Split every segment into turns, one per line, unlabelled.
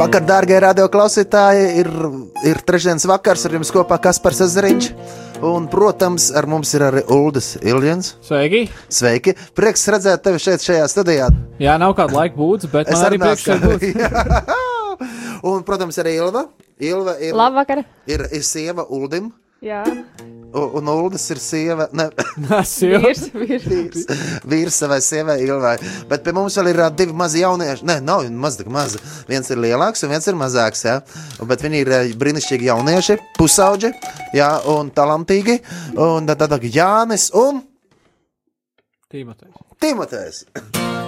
Labvakar, dārgie radioklausītāji! Ir, ir trešdienas vakars ar jums kopā Kaspars Zariņš. Un, protams, ar mums ir arī Uldis Iljans.
Sveiki!
Sveiki! Prieks redzēt tevi šeit, šajā studijā.
Jā, nav kāda laika būt, bet es man arī prieks šeit būt.
Un, protams, arī Ilva. Ilva ir,
Labvakar!
ir, ir sieva Uldim.
Jā,
Un, Uldis ir sieva. Ne,
vīrs, vīrs.
vīrs, vīrs savai sievai Ilvai. Bet pie mums vēl ir ā, divi mazi jaunieši. Nē, nav maz tik mazi. Viens ir lielāks un viens ir mazāks. Jā. Bet viņi ir ā, brīnišķīgi jaunieši, pusauģi jā, un talantīgi. Un tad tad Jānis un
Timotejs.
Timotejs.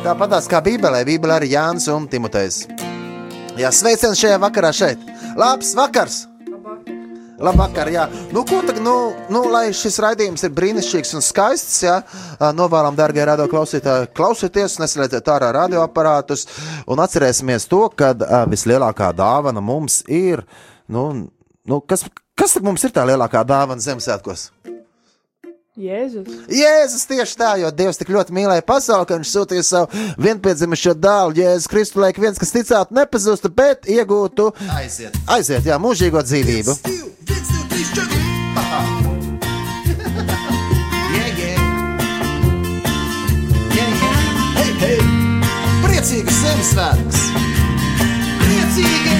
Tāpat kā Bībelē, Bībelē arī Jānis un Timotejs. Jā, sveiciens šajā vakarā šeit. Labs vakars! Labvakar, jā. Nu, ko tagad, nu, nu, lai šis raidījums ir brīnišķīgs un skaists, jā, novēlam, darbie radio klausītāji, klausieties, neslēdziet ārā radioaparātus un atcerēsimies to, ka vislielākā dāvana mums ir, nu, nu kas, kas tad mums ir tā lielākā dāvana Ziemassvētkos?
Jēzus.
Jēzus tieši tā, jo Dievs tik ļoti mīlēja pasauli, ka viņš sūtīja savu vienpiedzimušo dēlu, Jēzus Kristu, lai viens, kas ticētu, nepazustu, bet iegūtu aiziet, aiziet jā, mūžīgo dzīvību. Yeah, Ziemassvētkus! Priecīgi!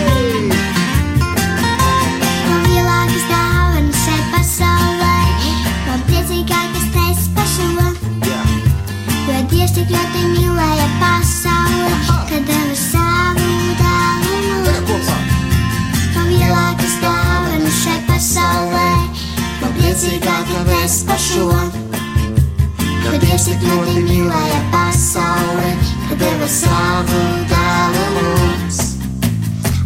Man lielākas dāvanas šai pasaulē, man priecīgākas taisas pašo.
Jā.
Jo Dievs tik ļoti mīlēja pasauli, ka deva savu
kopā!
Man lielākas dāvanas šai pasaulē, man priecīgākas taisas pašo. Jo Dievs tik ļoti mīlēja pasauli, deva savu dēlu mums.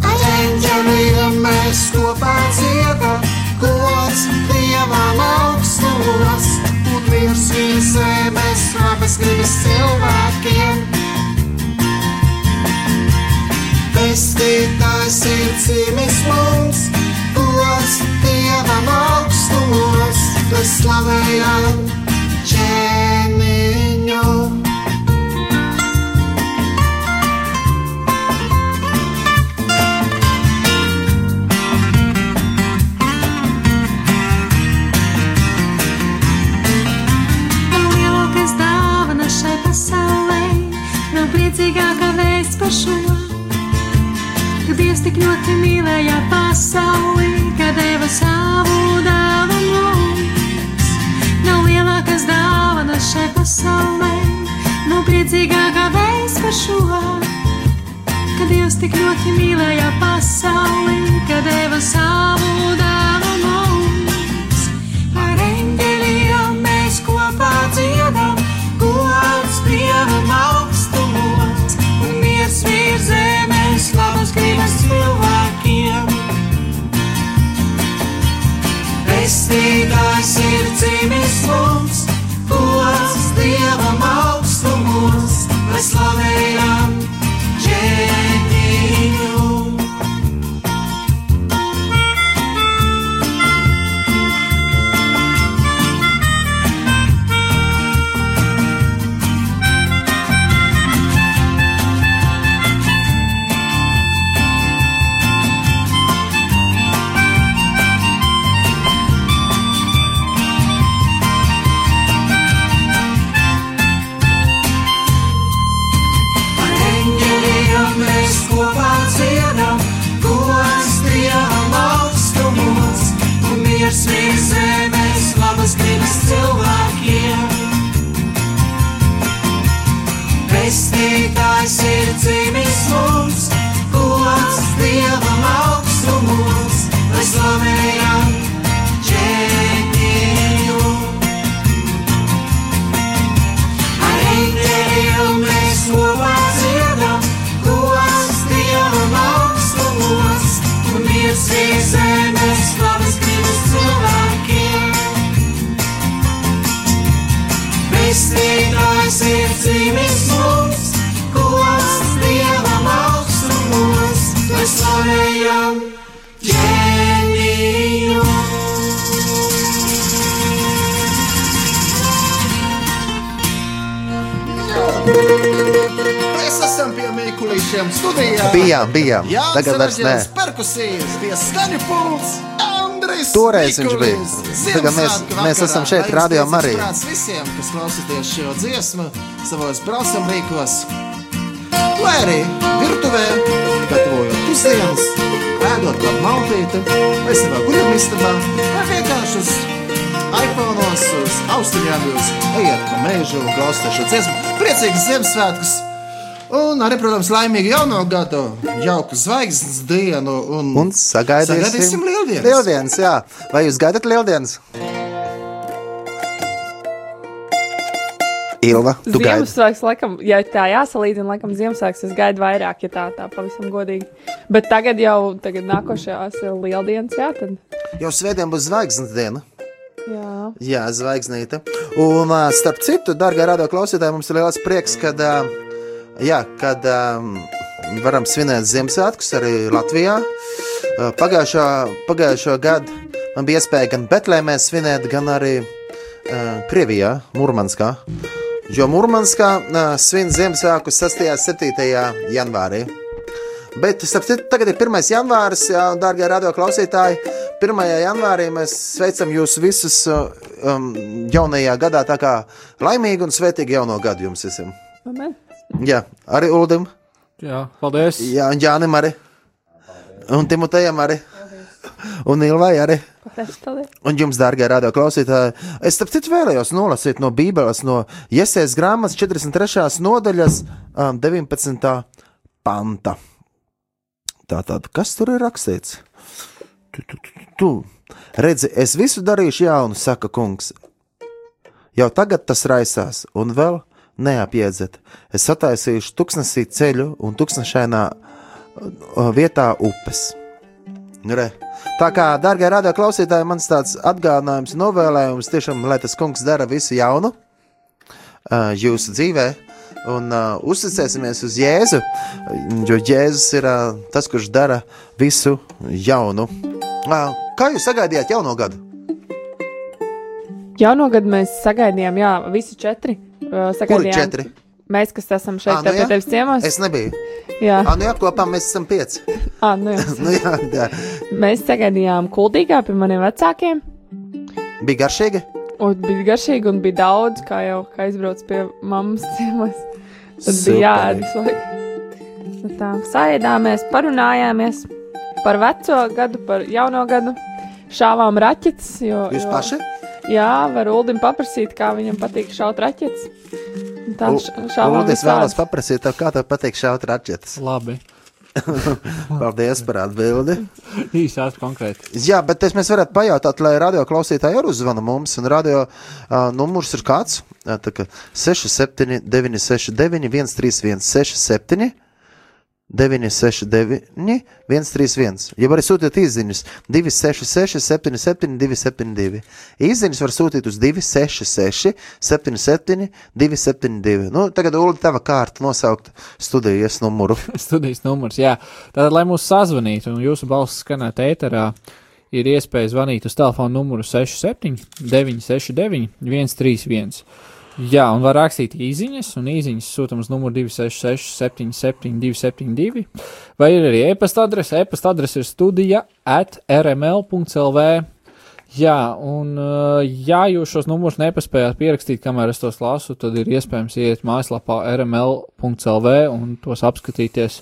Ar eņģeļiem mēs kopā dziedam, gods Dievam augstumos, un virs šīs zemes labas gribas cilvēkiem. Pestītājs ir cīmis mums, gods Dievam augstumos, tu slavējam ķēniņu.
Nav priecīgākā vēsts par šo. Ka Dievs tik ļoti mīlēja pasauli, ka deva savu dāvanu mums. Nav lielākas dāvanas šai pasaulē, nav priecīgākā vēsts par šo. Ka Dievs tik ļoti mīlēja pasauli, ka deva savu dāvanu Mēs esam pie
Mikulīšiem studijā. Bijām, bijām. Jā, tagad vairs nē.
Perkusijas, tie skaņu pults.
Toreiz viņš bija. Tagad mēs, mēs esam šeit, Rādio
Marijā. Visiem, kas klausāties šo dziesmu, savos braucam rīkos, vai arī virtuvē, gatavojot pusdienas, ēdot par maltīti, vai savā guļamistabā, vai vienkārši uz iPhone, uz austiņām jūs ejiet pa mēžu klausieties dziesmu. Priecīgas Ziemassvētkus! Un arī, protams, laimīgu jauno gadu, jauku zvaigznes dienu un,
Un sagaidīsim,
Sagaidīsim lieldienas.
Lieldienas, jā. Vai jūs gaidat lieldienas? Ilva, tu gaidi.
Ziemassvētks, laikam, ja tā jāsalīdzina, laikam Ziemassvētks es gaidu vairāk, ja tā, tā pavisam godīgi. Bet tagad jau, tagad nākošajās ir lieldienas, jā, tad.
Jau svētdien būs zvaigznes diena.
Jā.
Jā, zvaigznīte. Un starp citu, darbie radio klausītāji, mums ir liels prieks, kad, jā, kad varam svinēt Ziemassvētkus arī Latvijā. Ā, Pagājušo, pagājušo gadu man bija iespēja gan Betlēmē svinēt, gan arī Krievijā, Murmanskā. Jo Murmanskā uh, svin Ziemassvētkus 6. un 7. janvārī. Bet citu, tagad ir 1. janvāris, jā, darbie radio klausītāji. 1. janvārī mēs sveicam jūs visus uh, um, jaunajā gadā, tā kā laimīgu un svētīgu jauno gadu jums visiem.
Amen.
Jā, arī Ulim,
Jā, paldies.
Jā, un Jānim arī, un Timotejam arī, un Ilvai arī.
Paldies, paldies.
Un jums, dārgie radio klausītāji, es starp citu vēlējos nolasīt no Bībeles, no Iesaistas grāmatas 43. nodaļas, um, 19. panta. Tātad, kas tur ir rakstīts? Tu, tu, tu, tu. Redzi, es visu darīšu jaunu, saka kungs. Jau tagad tas raisās, un vēl neapiedzet. Es sataisīšu tuksnesī ceļu un tuksnešainā vietā upes. Re. Tā kā, darbie radio klausītāji, mans tāds atgādinājums, novēlējums tiešām, lai tas kungs dara visu jaunu uh, jūsu dzīvē. Un uh, uzticēsimies uz Jēzu, jo Jēzus ir uh, tas, kurš dara visu jaunu. Uh, kā jūs sagaidījāt jauno gadu?
Jauno gadu mēs sagaidījām, jā, visi četri. Uh,
Kuri
sagaidījām.
četri?
Mēs, kas esam šeit, ah,
nu
pie tevis ciemos.
Es nebiju.
Jā,
Ah, nu jā, kopā mēs esam pieci.
ah, nu, jā.
nu, jā, jā.
mēs sagaidījām kuldīgā pie maniem vecākiem.
Bija garšīgi.
Un bija garšīgi un bija daudz, kā jau kā aizbrauc pie mammas ciemos. Tad
Super.
bija jāēd visu laiku. Nu Tā sēdāmies, parunājāmies par veco gadu, par jauno gadu. Šāvām raķetes. Jo,
Jūs
jo,
paši?
Jā, var Uldim paprasīt, kā viņam patīk šaut raķetes. Un Tā
U-
š- šāvām
Uldi, es vēlos paprasīt, tev, kā tev patīk šaut raķetes.
Labi.
Paldies par atbildi.
Īsās konkrēti.
Jā, bet es, mēs varētu pajautāt, lai radio klausītāji arī uzzvana mums. Un radio uh, numurs ir kāds? Tā kā 67, 969, 131, 67, 969, 131. Ja arī sūtiet īsiņas 266, 77, 272. Īsiņas var sūtīt uz 266, 77, 272. Nu, tagad, Ulu, tava kārta nosaukt studijas numuru.
Studijas numurs, jā. Tātad, lai mūs sazvanītu un jūsu balss skanētu ēterā, ir iespēja zvanīt uz telefona numuru 67, 969, 131. Jā, un var rakstīt īsiņas, un īsiņas sūtām uz numuru 266, 77, 272. Vai ir arī e-pasta adrese? E-pasta adrese ir studija at rml.clv. Jā, un uh, ja jūs šos numurus nepaspējāt pierakstīt, kamēr es tos lasu, tad ir iespējams iet mājaslapā rml.clv un tos apskatīties.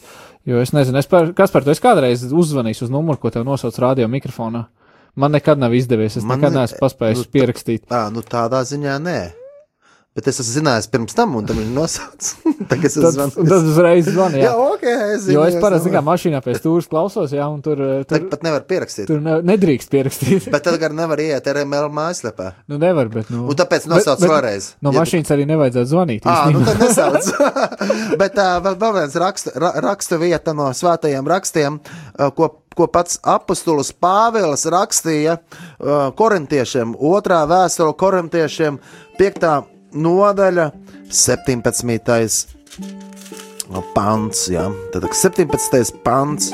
Jo es nezinu, es par, kas par to es kādreiz uzvanīšu uz numuru, ko tev nosauc radio mikrofonā. Man nekad nav izdevies, es
Man
nekad
ne-
neesmu paspējis
nu,
pierakstīt.
Tā, nu tādā ziņā nē. Bet es esmu zinājis pirms tam, un tam ir nosaucis. Tagad es
Tad,
zvanu.
tad uzreiz zvanu,
Jā,
jā.
ok, es zinu.
Jo es parasti kā mašīnā pēc stūra klausos, jā, un tur, uh, tur,
Tagad pat nevar pierakstīt.
tur ne, nedrīkst pierakstīt.
Bet tad gan nevar iet RML mājaslapā.
nu, nevar, bet. Nu,
Un tāpēc nosauc
bet-
vēlreiz.
No
Ja
mašīnas arī nevajadzētu zvanīt.
Ā, nu tad nesauc. Bet uh, vēl, vēl viens raksta, ra, raksta vieta no svētajiem rakstiem, uh, ko, ko pats apustulis Pāvils rakstīja uh, korintiešiem, otrā vēstule korintiešiem, piektā nodaļa, 17. pants, jā, tad 17. pants.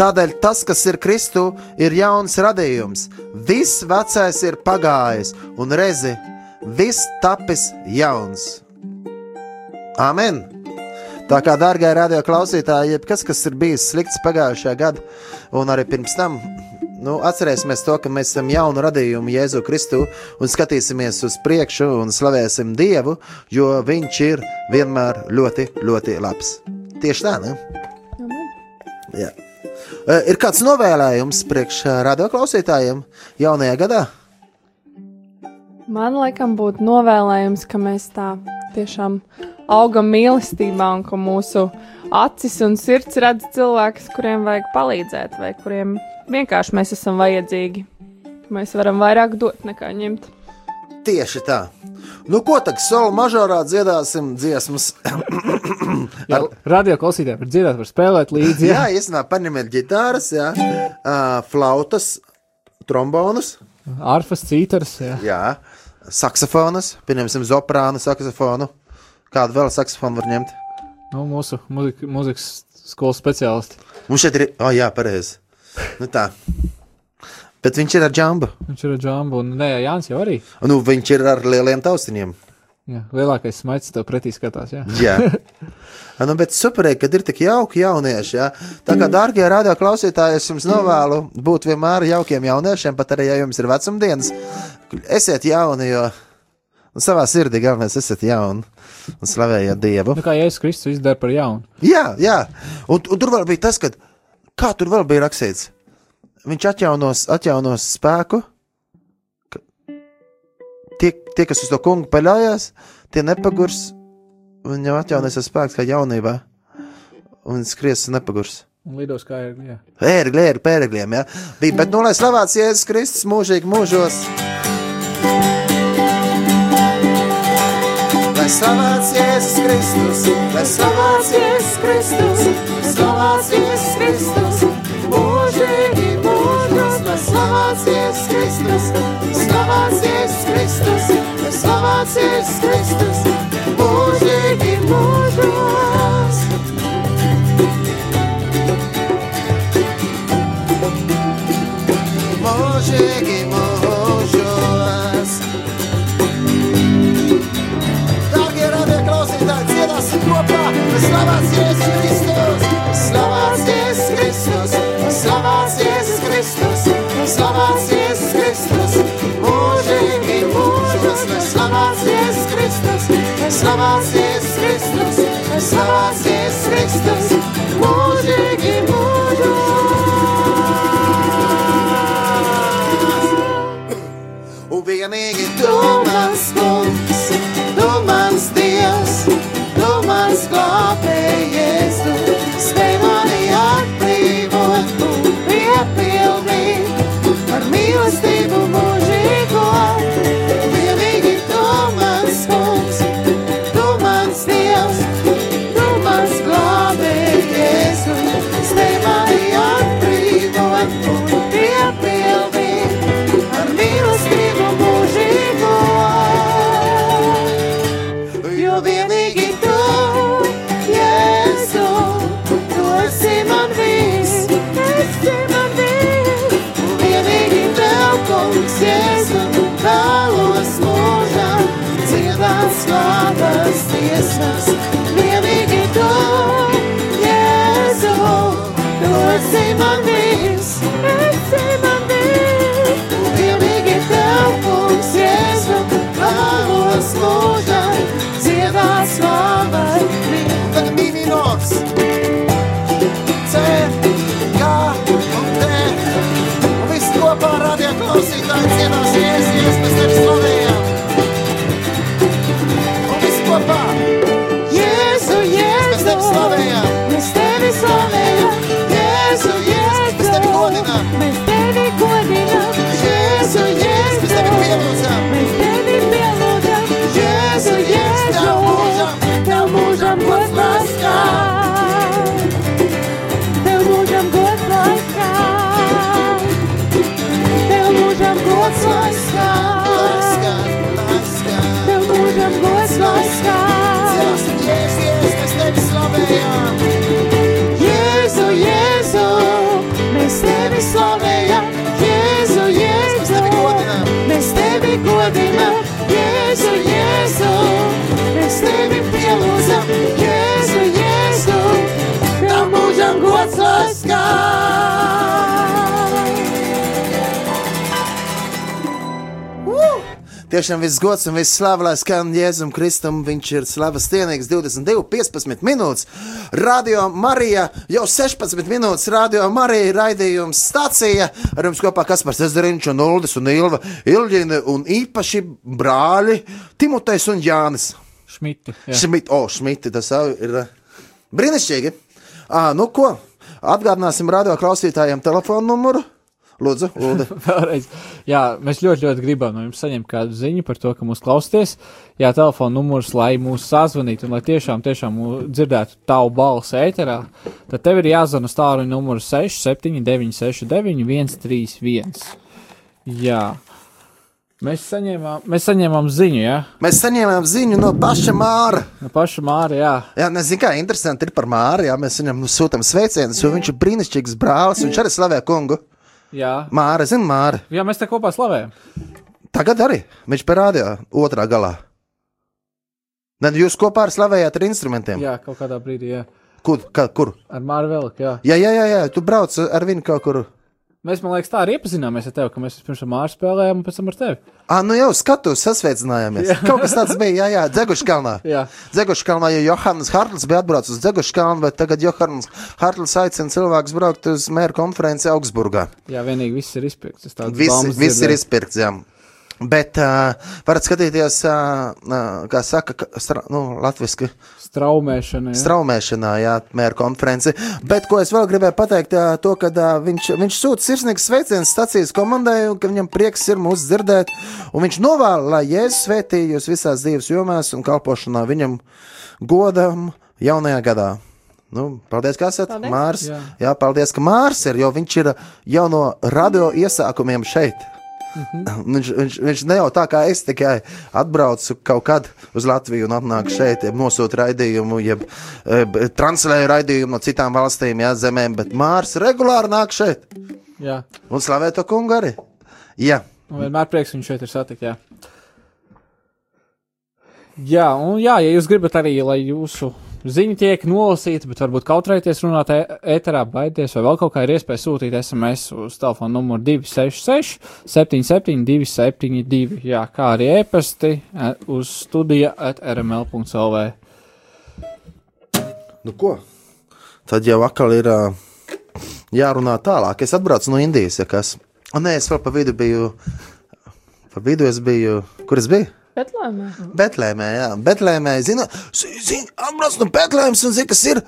Tādēļ tas, kas ir Kristu, ir jauns radījums. Viss vecais ir pagājis, un rezi, viss tapis jauns. Amen! Tā kā, dārgā radio klausītāji, jebkas, kas ir bijis slikts pagājušajā gadā, un arī pirms tam, nu, atcerēsimies to, ka mēs esam jaunu radījumu Jēzu Kristu un skatīsimies uz priekšu un slavēsim Dievu, jo Viņš ir vienmēr ļoti, ļoti labs. Tieši tā, ne? Jā. E, Ir kāds novēlējums priekš ā, radio klausītājiem jaunajā gadā?
Man laikam būtu novēlējums, ka mēs tā tiešām augam mīlestībā un ka mūsu acis un sirds redz cilvēkus, kuriem vajag palīdzēt, vai kuriem vienkārši mēs esam vajadzīgi. Mēs varam vairāk dot nekā ņemt.
Tieši tā. Nu, ko tad soli mažorā dziedāsim dziesmas?
Jā, radio klausītāji var dzirdēt, var spēlēt līdzi.
jā, īstenībā paņemiet ģitāras, jā, uh, flautas, trombonus,
Arfas, cītars. Jā.
jā, saksofonus, pieņemsim zoprānu, saksofonu. Kādu vēl saksofonu var ņemt?
Nu, mūsu muzika, mūzikas skolas speciālisti.
Mums šeit ir, oh, jā, pareizi. Nu tā. Bet viņš ir ar džambu.
Viņš ir ar džambu, un nē, Jānis jau arī.
Nu, viņš ir ar lieliem taustiņiem.
Jā, lielākais smaids tev pretī skatās. Jā.
Jā. nu, bet superīgi, kad ir tik jauki jaunieši. Jā. Tā kā, dārgie radio klausītāji, es jums novēlu būt vienmēr jaukiem jauniešiem, pat arī, ja jums ir vecumdienas. Esiet jauni, jo nu, savā sirdī galvenais esiet jauni un slavējiet Dievu.
Nu, kā Jēzus Kristus izdara par jaunu.
Jā, jā. Un, un tur vēl bija tas, ka kā tur vēl bija rakstīts. Viņš atjaunos, atjaunos spēku. ka Tie, tie, kas uz to kungu paļaujas, tie nepagurs. Viņam atjaunosies spēks kā jaunībā. Un skries nepagurs.
Un lidos kā. Jā.
Ērgļi, ērgļi, pērgļiem, jā. Bija, bet nu lai slavēts Jēzus Kristus mūžīgi mūžos. Lai slavēts Jēzus Kristus, lai slavēts Jēzus Kristus, slavēts Jēzus Kristus, mūžīgi mūžos, lai slavēts Jēzus Kristus, slavēts Jēzus Kristus, lai slavēts Jēzus Kristus, mūžīgi mūžos. Mūžīgi Tiešām viss gods un viss slava, lai skan Jēzum Kristum. Viņš ir slavas cienīgs 22, 15 minūtes. Radio Marija jau 16 minūtes. Radio Marija raidījums stācija. Ar jums kopā Kaspars Ezeriņš un Uldis un Ilva Ilģina un īpaši brāļi Timotejs un Jānis.
Šmiti. jā.
Šmit, o, Šmiti, tas jau ir uh, brīnišķīgi. À, nu ko, atgādināsim radio klausītājiem telefonu numuru. Lūdzu, Uldi.
Vēlreiz. Jā, mēs ļoti, ļoti gribam no jums saņemt kādu ziņu par to, ka mūs klausāties. Jā, telefona numurs, lai mūs sazvanītu un lai tiešām, tiešām dzirdētu tavu balsi ēterā, tad tev ir jāzvana stāruņa numurs 679, 69, 131. Jā. Mēs saņēmām, mēs saņēmām ziņu, jā,
Mēs saņēmām ziņu no paša Māra.
no paša Māra, jā.
Jā, nezinu, kā interesanti ir par Māru. Jā, mēs viņam sūtām sveicienus, jo viņš ir brīnišķīgs brālis. Viņš arī slavē kungu.
Jā,
Māra, zina, Māra.
jā mēs te kopā slavējam.
Tagad arī viņš parādīja otrā galā. Tad jūs kopā ar slavējāt ar instrumentiem.
Jā, kaut kādā brīdī, jā.
Kur? Kā, kur?
Ar Māru Veliku, jā.
Jā, jā, jā, jā, tu brauc ar viņu kaut kur.
Mēs, man liekas, tā arī iepazināmies ar tevi, ka mēs pirms tam Māru spēlējām un pēc tam ar tevi.
Ah, nu jau skatos, sasveicinājāmies. Kaut kas tāds bija, jā, jā, Dzeguškalnā.
Jā.
Dzeguškalnā, jo Johannes Hartls bija atbraucis uz Dzeguškalnu, bet tagad Johannes Hartls aicina cilvēkus braukt uz mēra konferenci Augsburgā.
Jā, vienīgi viss ir izpirkts.
Viss, viss ir izpirkts, jā. Bet uh, varat skatīties, uh, uh, kā saka, ka, stra, nu, latviski
Straumēšana. Jā.
straumēšanā, jā, mēra konferenci. Bet ko es vēl gribēju pateikt, ā, to, ka ā, viņš, viņš sūta sirsnīgs sveiciens stacijas komandai, un ka viņam prieks ir mūs dzirdēt. Un viņš novēla, lai Jēzus svētī jūs visās dzīves jomās un kalpošanā viņam godam jaunajā gadā. Nu, paldies, ka esat
Paldies.
Mārs.
Jā.
Jā, paldies, ka Mārs ir, jo viņš ir jau no radio iesākumiem šeit.
Mhm.
Viņš, viņš, viņš ne jau tā kā es tikai atbraucu kaut kad uz Latviju un atnāku šeit, jeb nosūtu raidījumu, jeb e, b- translēju raidījumu no citām valstīm, jā, zemēm, bet Mārs regulāri nāk šeit
jā.
un slavē to kungu arī. Jā,
Un vienmēr prieks viņu šeit ir satikt. Jā. jā, un jā, ja jūs gribat arī, lai jūsu ziņa tiek nolasīta, bet varbūt kautrēties runāt ēterā, baidieties, vai vēl kaut kā ir iespēja sūtīt SMS uz telefona numuru 266 77 272, jā, kā arī e-pasti uz studija at rml.lv.
nu ko? Tad jau atkal ir jārunā tālāk. Es atbraucu no Indijas, ja kas. Un nē, es vēl pa vidu biju, pa vidu es biju, kur es biju?
Betlēmē.
Betlēmē, jā, Betlēmē. Zinu, zinu atbrauc no Betlēmas un zinu, kas ir.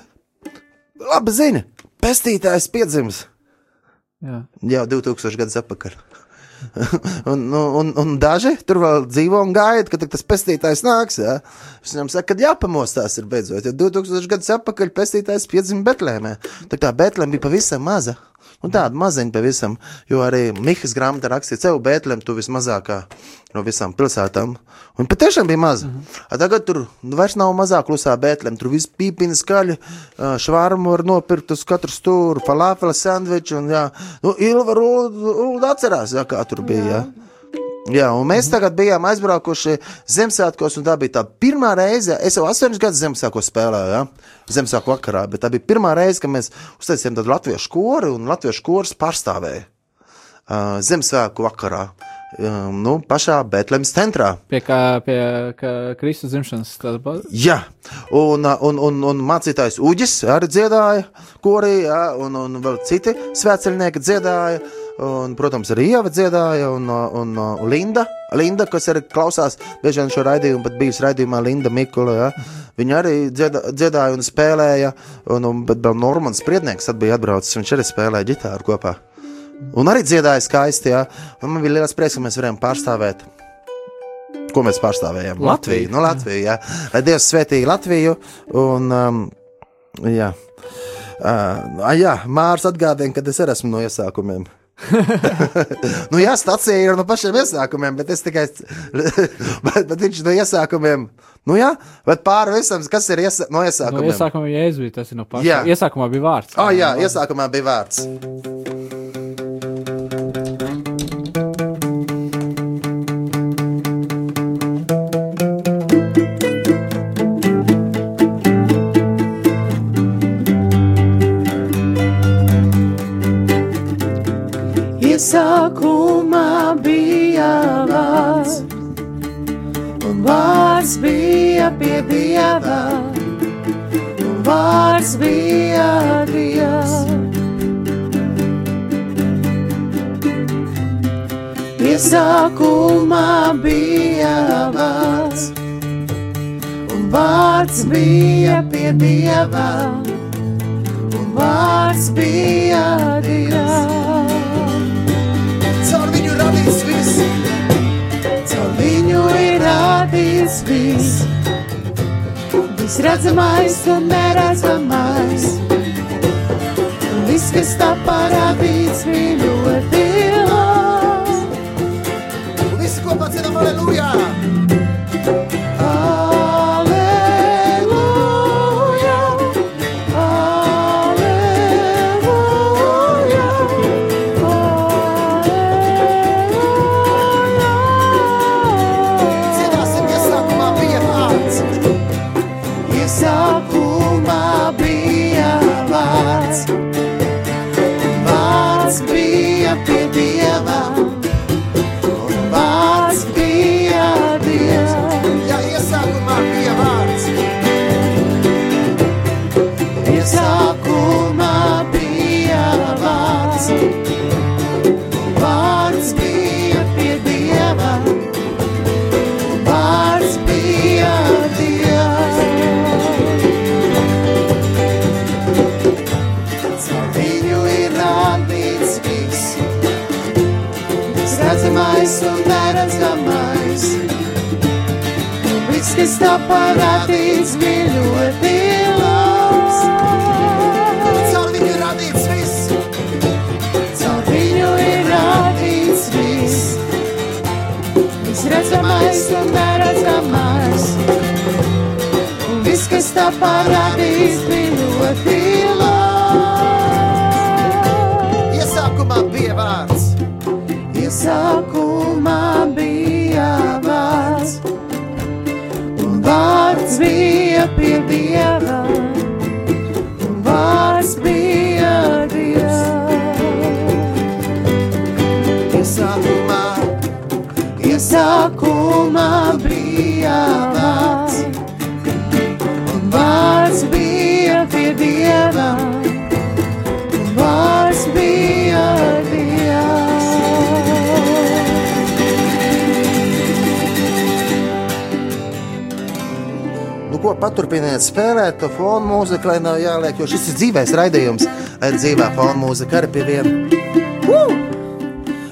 Labi, zini, pestītājs piedzimis
Jā,
jau 2000 gadus atpakaļ. un, nu, un, un daži tur vēl dzīvo un gaida, kad tas pestītājs nāks. Jā. Es viņam saku, ka jāpamostās ir beidzot. Jo 2000 gadus atpakaļ pestītājs piedzima Betlēmē. Tā kā Betlēma bija pavisam maza. Un tāda maziņa pavisam, jo arī Mihas grāmatā rakstīja, ka Betlēma tu vismazākā no visām pilsētām. Un patiešām bija maza. Mm -hmm. Tagad tur nu, vairs nav mazā klusā Betlēma. Tur viss pīpina skaļi, švārmu var nopirkt uz katru stūri, falafela sandviču. Un, jā, nu, Ilva Rūda atcerās, jā, kā tur bija. Jā. Jā, un mēs tagad bijām aizbraukuši Ziemassvētkos, un tā bija tā pirmā reize. Es jau astoņus gadus Ziemassvētkos spēlēju, ja? Ziemassvētku vakarā, bet tā bija pirmā reize, kad mēs uztaisījām tādu latviešu koru, un latviešu kurs pārstāvēja uh, Ziemassvētku vakarā. Um, nu, pašā Betlemes centrā.
pie kā pie kā Kristus dzimšanas. ba-
Jā, un, un, un, un mācītājs Uģis arī dziedāja korī, jā, un, un vēl citi svētceļnieki dziedāja. Un, protams, arī Ieva dziedāja, un, un, un Linda, Linda, kas arī klausās bieži vien šo raidījumu, bet bijusi raidījumā Linda Mikula. Ja? Viņa arī dziedā, dziedāja un spēlēja, un, un, bet vēl Normans Spriednieks tad bija atbraucis, viņš arī spēlēja ģitāru kopā. Un arī dziedāja skaisti, jā. Un man bija liels prieks, ka mēs varējām pārstāvēt Ko mēs pārstāvējām?
Latviju.
Latviju. Nu, Latviju jā. Lai Dievs svētīja Latviju. Un, um, jā. Uh, jā, Mārcis atgādina, ka es arī esmu no iesākumiem. nu, jā, stācija ir no pašiem iesākumiem, bet es tikai. bet, bet viņš no iesākumiem. Nu, jā, bet pāri visam, kas ir iesa no
No
iesākumiem?
iesākumā bija Jēzus, tas ir no paša.
Jā.
Iesākumā bija vārds.
Oh, jā, iesākumā bija vārds.
Redzamais un Kas tā parādīts, ļoti labs.
caur viņu radīts viss,
Caur viņu ir radīts viss, viss redzamais un neredzamais. Un viss, kas tā parādīts, ļoti labs.
iesākumā bija vārds,
Iesākumā bija bija Dieva, un vārds bija Dievs.
iesākumā,
Iesākumā bija vārds, un vārds bija pie Dieva, un
ko paturpiniet spēlēt, to fonu mūziku, lai nav jāliek, jo šis ir dzīvais raidījums, lai ir dzīvā fonu mūzika arī pie viena.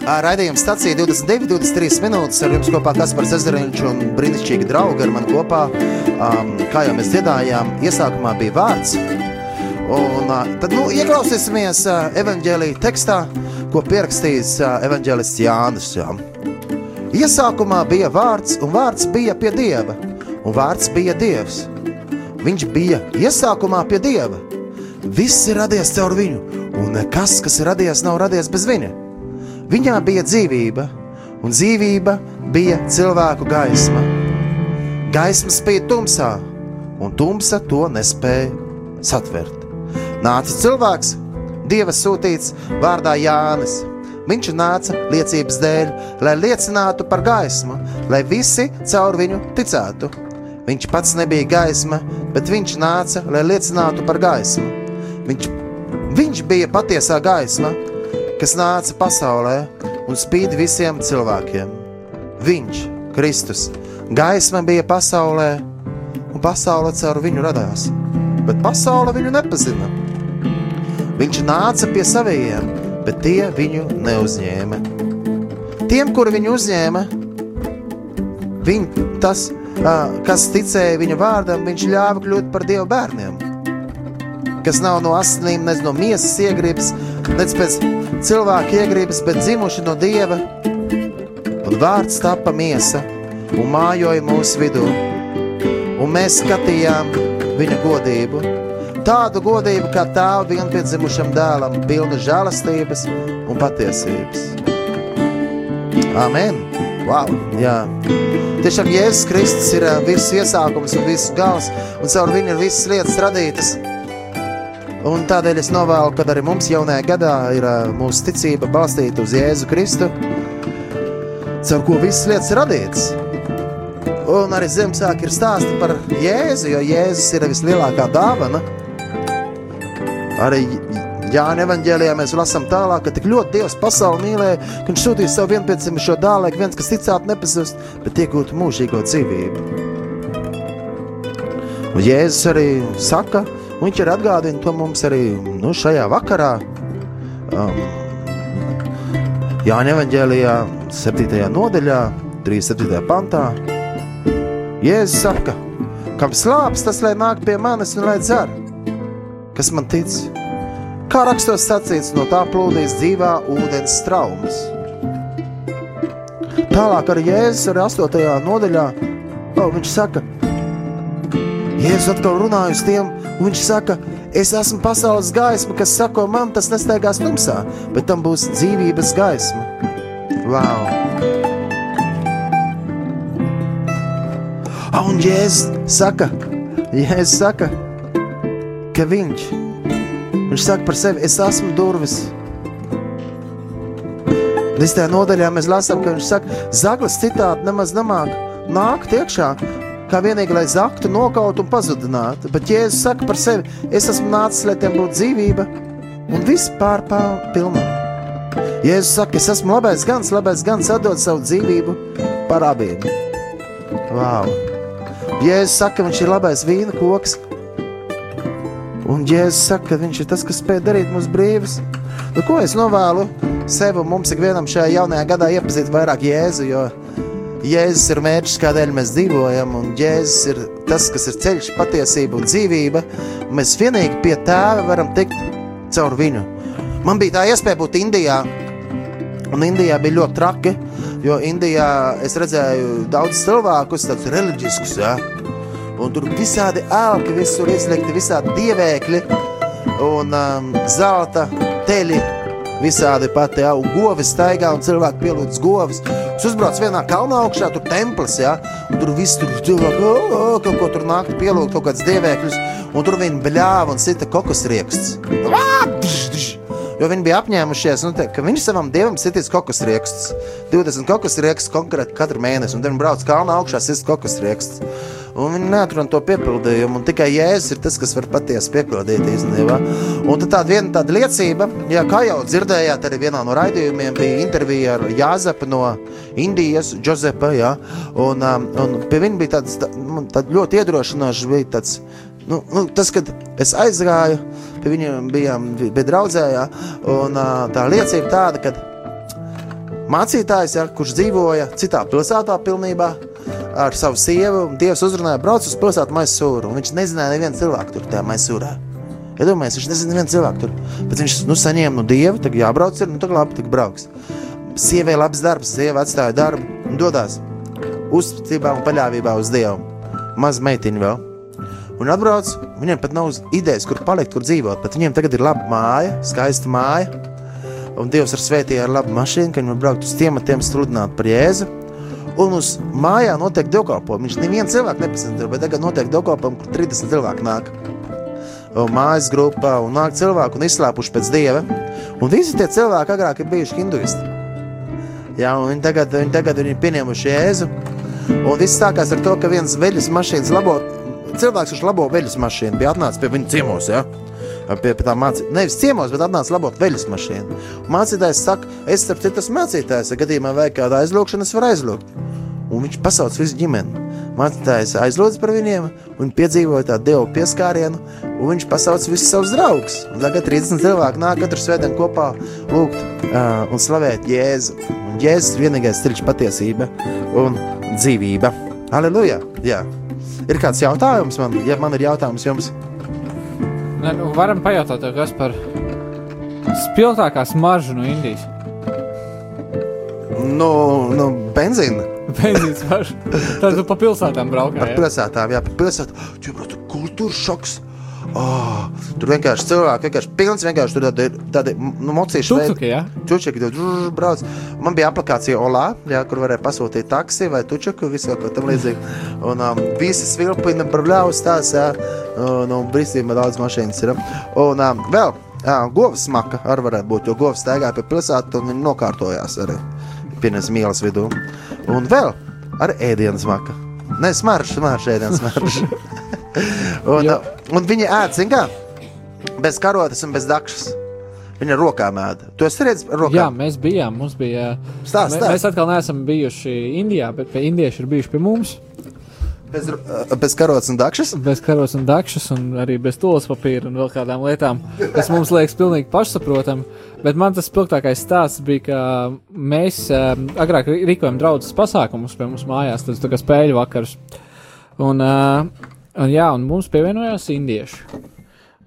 Raidījums stācija 22, 23 minūtes ar jums kopā Kaspars Ezeriņš un brīnišķīgi draugi ar mani kopā. Um, kā jau mēs dziedājām, iesākumā bija vārds. Un, uh, tad nu, ieklausīsimies uh, evaņģēlīja tekstā, ko pierakstījis uh, evaņģēlists Jānis. Jā. Iesākumā bija vārds, un vārds bija pie Dieva, un vārds bija Dievs. Viņš bija iesākumā pie Dieva. Viss ir radies caur viņu, un nekas, kas ir radies, nav radies bez viņa. Viņā bija dzīvība, un dzīvība bija cilvēku gaisma. Gaisma spīd tumsā, un tumsa to nespēja satvert. Nāca cilvēks, Dieva sūtīts vārdā Jānis. Viņš nāca liecības dēļ, lai liecinātu par gaismu, lai visi caur viņu ticētu. Viņš pats nebija gaisma, bet viņš nāca, lai liecinātu par gaismu. Viņš, viņš bija patiesā gaisma, kas nāca pasaulē un spīd visiem cilvēkiem. Viņš, Kristus, gaisma bija pasaulē, un pasaule caur viņu radās, bet pasaule viņu nepazina. Viņš nāca pie saviem, bet tie viņu neuzņēma. Tiem, kuri viņu uzņēma, viņ, tas, kas ticēja viņa vārdam, viņš ļāva kļūt par dievu bērniem. Kas nav no asinīm, ne no miesas iegribas, ne pēc cilvēka iegribas, bet dzimuši no dieva. Un vārds tapa miesa un mājoja mūsu vidū. Un mēs skatījām viņa godību. Tādu godību kā tēva vienpiedzimušam dēlam, pilna žēlastības un patiesības. Amen! Wow, jā. Tiešām Jēzus Kristus ir viss iesākums un viss gals, un caur viņu ir visas lietas radītas. Un tādēļ es novēlu, ka arī mums jaunajā gadā ir mūsu ticība balstīta uz Jēzu Kristu, caur ko visas lietas radītas. Un arī Ziemassvētki ir stāsti par Jēzu, jo Jēzus ir vislielākā dāvana. Arī Jānis Evangelijā mēs lasām tālāk, ka tik ļoti Dievs pasauli mīlēja, ka viņš sūtīja savu vienpiedzimušo dēlu, lai viens, kas ticētu, nepazust, bet iegūtu mūžīgo dzīvību. Un Jēzus arī saka, un viņš ir atgādina to mums arī nu, šajā vakarā. Um, Jāņa Evangelijā, 7. nodaļā, 37. pantā. Jēzus saka, kam slāpes, tas lai nāk pie manis un lai dzer. Kas man tic? Kā rakstos sacīts, no tā plūdīs dzīvā ūdens traumas. Tālāk ar Jēzus ar 8. nodaļā, oh, viņš saka, Jēzus atkal runāja uz tiem, un viņš saka, es esmu pasaules gaisma, kas sako man, tas nestaigās tumsā, bet tam būs dzīvības gaisma. Wow! Un Jēzus saka, Jēzus saka, ka viņš, viņš saka par sevi, es esmu durvis. Desmitajā nodaļā mēs lasām, ka viņš saka, zaglis citādi nemaz nemāk nākt iekšā, kā vienīgi, lai zaktu, nokautu un pazudinātu. Bet Jēzus saka par sevi, es esmu nācis, lai tiem būtu dzīvība un viss pārpār pilnā. Jēzus saka, es esmu labais gans, labais gans atdod savu dzīvību par abiem. Wow! Jēzus saka, ka viņš ir labais vīna koks. Un Jēzus saka, ka viņš ir tas, kas spēj darīt mūs brīvus. Nu, ko es novēlu sev un mums ikvienam šajā jaunajā gadā iepazīt vairāk Jēzu, jo Jēzus ir mērķis, kādēļ mēs dzīvojam, un Jēzus ir tas, kas ir ceļš, patiesība un dzīvība. Un mēs vienīgi pie tēva varam tikt caur viņu. Man bija tā iespēja būt Indijā, un Indijā bija ļoti traki, jo Indijā es redzēju daudz cilvēkus, tādus reliģiskus, ja? Un tur visādi ēlki, visur izlikti visādi dievēkļi, un um, zelta teļi, visādi pati, ja, un govis staigā, un cilvēki pielūdz govis. Es uzbraucu vienā kalnā augšā, tur templis, ja, un tur viss tur cilvēki, o, o, kaut ko tur nākt pielūgt, kaut kāds dievēkļus, un tur viņi bļāva un sita dž, dž. Jo viņi bija apņēmušies, nu, te, ka viņš savam dievam sitīs kokosriekstus. 20 kokosriekstus konkrēti katru mēnesi, un tad viņi brauc kalnā augšā, sist kokosriekstus. Un viņi neatrod to piepildījumu, tikai Jēzus ir tas, kas var patiesi piepildīt īstenībā. Un tad tāda viena tāda liecība, jā, kā jau dzirdējāt, arī vienā no raidījumiem bija intervija ar Jāzepu no Indijas, Džozepa, jā, un, um, un pie viņa bija tāds, tā, man tād ļoti iedrošinošs, bija tāds, nu, nu, tas, kad es aizgāju, pie viņiem bijām, bija draudzējā, un uh, tā liecība tāda, kad mācītājs, ja, kurš dzīvoja citā pilsētā pilnībā, ar savu sievu, un Dievs uzrunāja, brauc uz pilsētu Maisūru, un viņš nezināja nevienu cilvēku tur tajā Maisūrā. Iedomājieties, viņš nezina nevienu cilvēku tur, bet viņš nu, saņēma no Dieva, tagad jābrauc ir, nu tagad labi, tagad brauks. Sievai labs darbs, sieva atstāja darbu un dodās uzticībā un paļāvībā uz Dievu. Maz meitiņa vēl. Un atbrauc, viņiem pat nav idejas, kur palikt, kur dzīvot, bet viņiem tagad ir laba māja, skaista māja, un Dievs ir svētīja ar labu mašīnu, ka viņi var braukt uz tiematiem sludināt par Jēzu. Un uz mājā notiek dievkalpojumi. Viņš nevienu cilvēku nepazīst, bet tagad notiek dievkalpojumi, kur 30 cilvēki nāk. Un mājas grupā un nāk cilvēki un izslēpuši pēc dieva. Un visi tie cilvēki agrāk ir bijuši hinduisti. Jā, un viņi tagad, viņi tagad ir pieņēmuši jēzu. Un viss sākās ar to, ka viens veļas mašīnas labo, cilvēks, kurš labo veļas mašīnu, bija atnācis pie viņa ciemos. Ja? Pie, pie tā mācītāja, nevis ciemos, bet atnāca labot veļas mašīnu. Mācītājs saka, es starp citu esmu mācītājs, ja gadījumā vajag kādu aizlūgšanu, es varu aizlūgt. Un viņš pasauc visu ģimeni. Mācītājs aizlūdz par viņiem, un piedzīvoja tādu dievu pieskārienu, un viņš pasauc visus savus draugus. Un tagad 30 cilvēki nāk katru svētdienu kopā lūgt uh, un slavēt Jēzu. Un Jēzus ir vienīgais ceļš patiesība un dzīvība. Aleluja! Jā. Ir kāds jautājums man? Ja man ir jautājums jums,
Ne, nu, varam pajautāt, kas par spilgtākā smaržu no Indijas.
nu, nu benzīna.
Benzīns smaržu. Tad tu pa pilsētām braukā.
Par
Ja?
pilsētām, jā, par pilsētām. Tur kultūras šoks. Oh, tur vienkārši cilvēki, vienkārši pilns, vienkārši tur tādi, tādi nu, mocīši
Tuktuki, ja?
Čučeki tur brauc. Man bija aplikācija Olā, jā, kur varēja pasūtīt taksi vai tučaku, visu kaut ko tam līdzīgu. Un um, visi svilpina par bļaus tās, jā, un, un brīstība daudz mašīnas ir. Un um, vēl, jā, govs smaka arī varētu būt, jo govs staigāja pie pilsētu un viņi nokārtojās arī pienes mīlas vidū. Un vēl ar ēdienas smaka. Nē, smaržs, smaržs, ēdienas smaržs. un, un viņi ēd, zin kā, bez karotes un bez dakšas. Viņa rokām ēda. Tu esi redzējis ar
Jā,
rokām?
mēs bijām. Mums bija.
Stāst, stāst.
Mēs atkal neesam bijuši Indijā, bet pie indieši ir bijuši pie mums.
Bez, bez karotes un dakšas?
Bez karos un dakšas, un arī bez tolas papīra un vēl kādām lietām, kas mums liekas pilnīgi pašsaprotami. Bet man tas spilgtākais stāsts bija, ka mēs um, agrāk rīkojam draudzes pasākumus pie mums mājās, tas kā spēļu vakars. Un, uh, un, jā, un mums pievienojās indieši.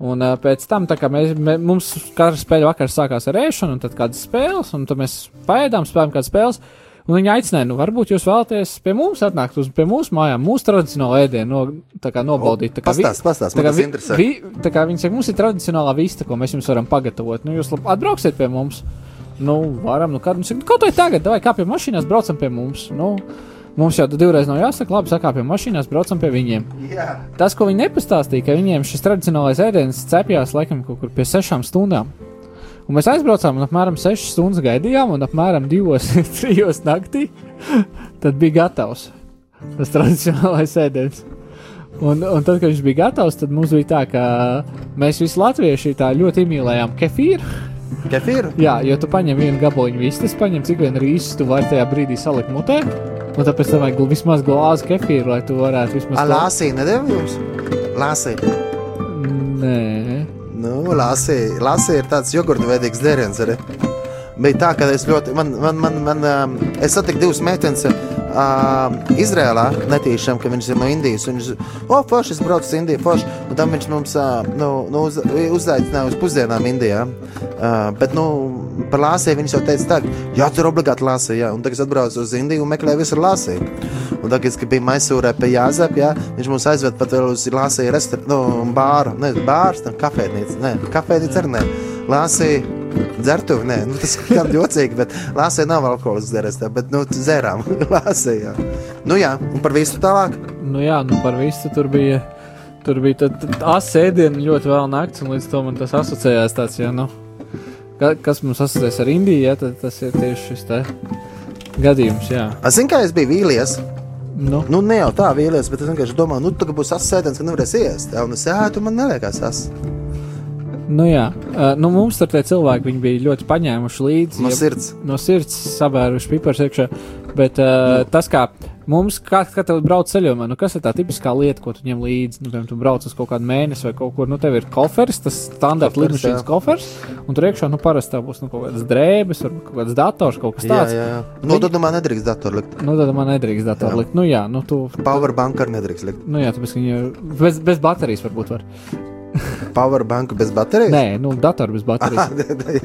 Un uh, pēc tam, kā mēs, mē, mums katra spēļu vakars sākās ar ēšanu, un tad kādas spēles, un tad mēs pēdām, spēlējām kādas spēles. Un viņi aicināja, nu, varbūt jūs vēlaties pie mums atnākt uz pie mūsu mājām, mūsu tradicionālo ēdienu, no, tā kā nobaudīt. Tā kā
Pastāst, pastāst,
tā kā vi- vi- Tā kā viņi saka, mums ir tradicionālā vista, ko mēs jums varam pagatavot. Nu, jūs lab, atbrauksiet pie mums. Nu, varam, nu, kad mums ir kaut vai tagad, vai kāpjam mašīnās, braucam pie mums. Nu, mums jau divreiz nav jāsaka, labi, sakāpjam mašīnās, braucam pie viņiem.
Jā.
Tas, ko viņi nepastāstīja, ka viņiem šis tradicionālais ēdiens cepjās laikam kaut kur pie sešām stundām. Un mēs aizbraucām, un apmēram 6 stundas gaidījām, un apmēram 2-3 naktī tad bija gatavs tas tradicionālais ēdiens. Un, un tad, kad viņš bija gatavs, tad mums bija tā, ka mēs visi latvieši tā ļoti iemīlējām kefīru.
Kefīru?
Jā, jo tu paņem vienu gabaliņu vistas, paņem cik vien rīsus tu vari tajā brīdī salikt mutē. Un tāpēc tam vajag vismaz glāzi kefīru, lai tu varētu vismaz.
Lāsī, nedēļ jums? Lāsī.
Nē.
Nu, Lāsī, Lāsī ir tāds jogurta veidīgs dzēriens arī. Bija tā, ka es ļoti, man, man, man, man um, es satiku divas meitenes uh, Izrēlā, netīšām, ka viņas ir no Indijas. Viņas, o, forši, es braucu uz Indiju, forši. Un tam viņš mums uh, nu, nu, uz, uzaicināja uz pusdienām Indijā. Uh, bet, nu, par Lāsiju viņš jau teica tā, jā, tur obligāti Lāsija, jā. Un tagad es atbraucu uz Indiju un meklēju visur Lāsiju. Un tagad, kad bija Maisūrē pie Jāzep, jā, viņš mūs aizved pat vēl uz Lāsiju restorānu, nu, bāru, ne, bārs, ne, kafēnīca, ne, kafēnīca arī ne. Lāsija dzertuvi, nē, nu, tas ir jocīgi, bet Lāsija nav alkohols dzerēs, tā, bet, nu, dzērām Lāsija, jā. Nu, jā, un par visu tālāk.
Nu jā, nu par visu tur bija. Tur bija asēdiena ļoti vēl naktis, un līdz to man tas asociējās tāds, ja, nu, ka, kas mums asociēs ar Indiju, ja, tad tas ir tieši šis te gadījums, jā.
Zinu, kā es biju vīlies.
Nu,
Nu, ne jau tā vīlies, bet es vienkārši domāju, nu, tagad būs asēdienas, ka nevarēs iest. Jā, un es, tu man neliekas as.
Nu jā, uh, nu mums tur tie cilvēki, viņi bija ļoti paņēmuši līdzi.
No
ja-
sirds.
no sirds sabēruši pipars iekšā. Bet uh, tas, kā mums, kā, kā tev brauc ceļojumā, nu, kas ir tā tipiskā lieta, ko tu ņem līdzi? Nu, piemēram, tu brauc uz kaut kādu mēnesi vai kaut kur, nu, tev ir koferis, tas standarta lidmašīnas
jā.
kofers, un tur iekšā, nu, parasti tā būs nu, kaut kādas drēbes, varbūt kaut kāds dators, kaut kas
Jā,
tāds.
jā, jā. Nu, tad man nedrīkst datoru likt.
Nu, tad man nedrīkst datoru
Jā.
likt. Nu, jā, nu, tu.
Powerbank arī nedrīkst likt.
Nu, jā, tāpēc, ka viņa bez, bez baterijas varbūt var.
Powerbank bez baterijas?
Nē, nu, datoru bez baterijas.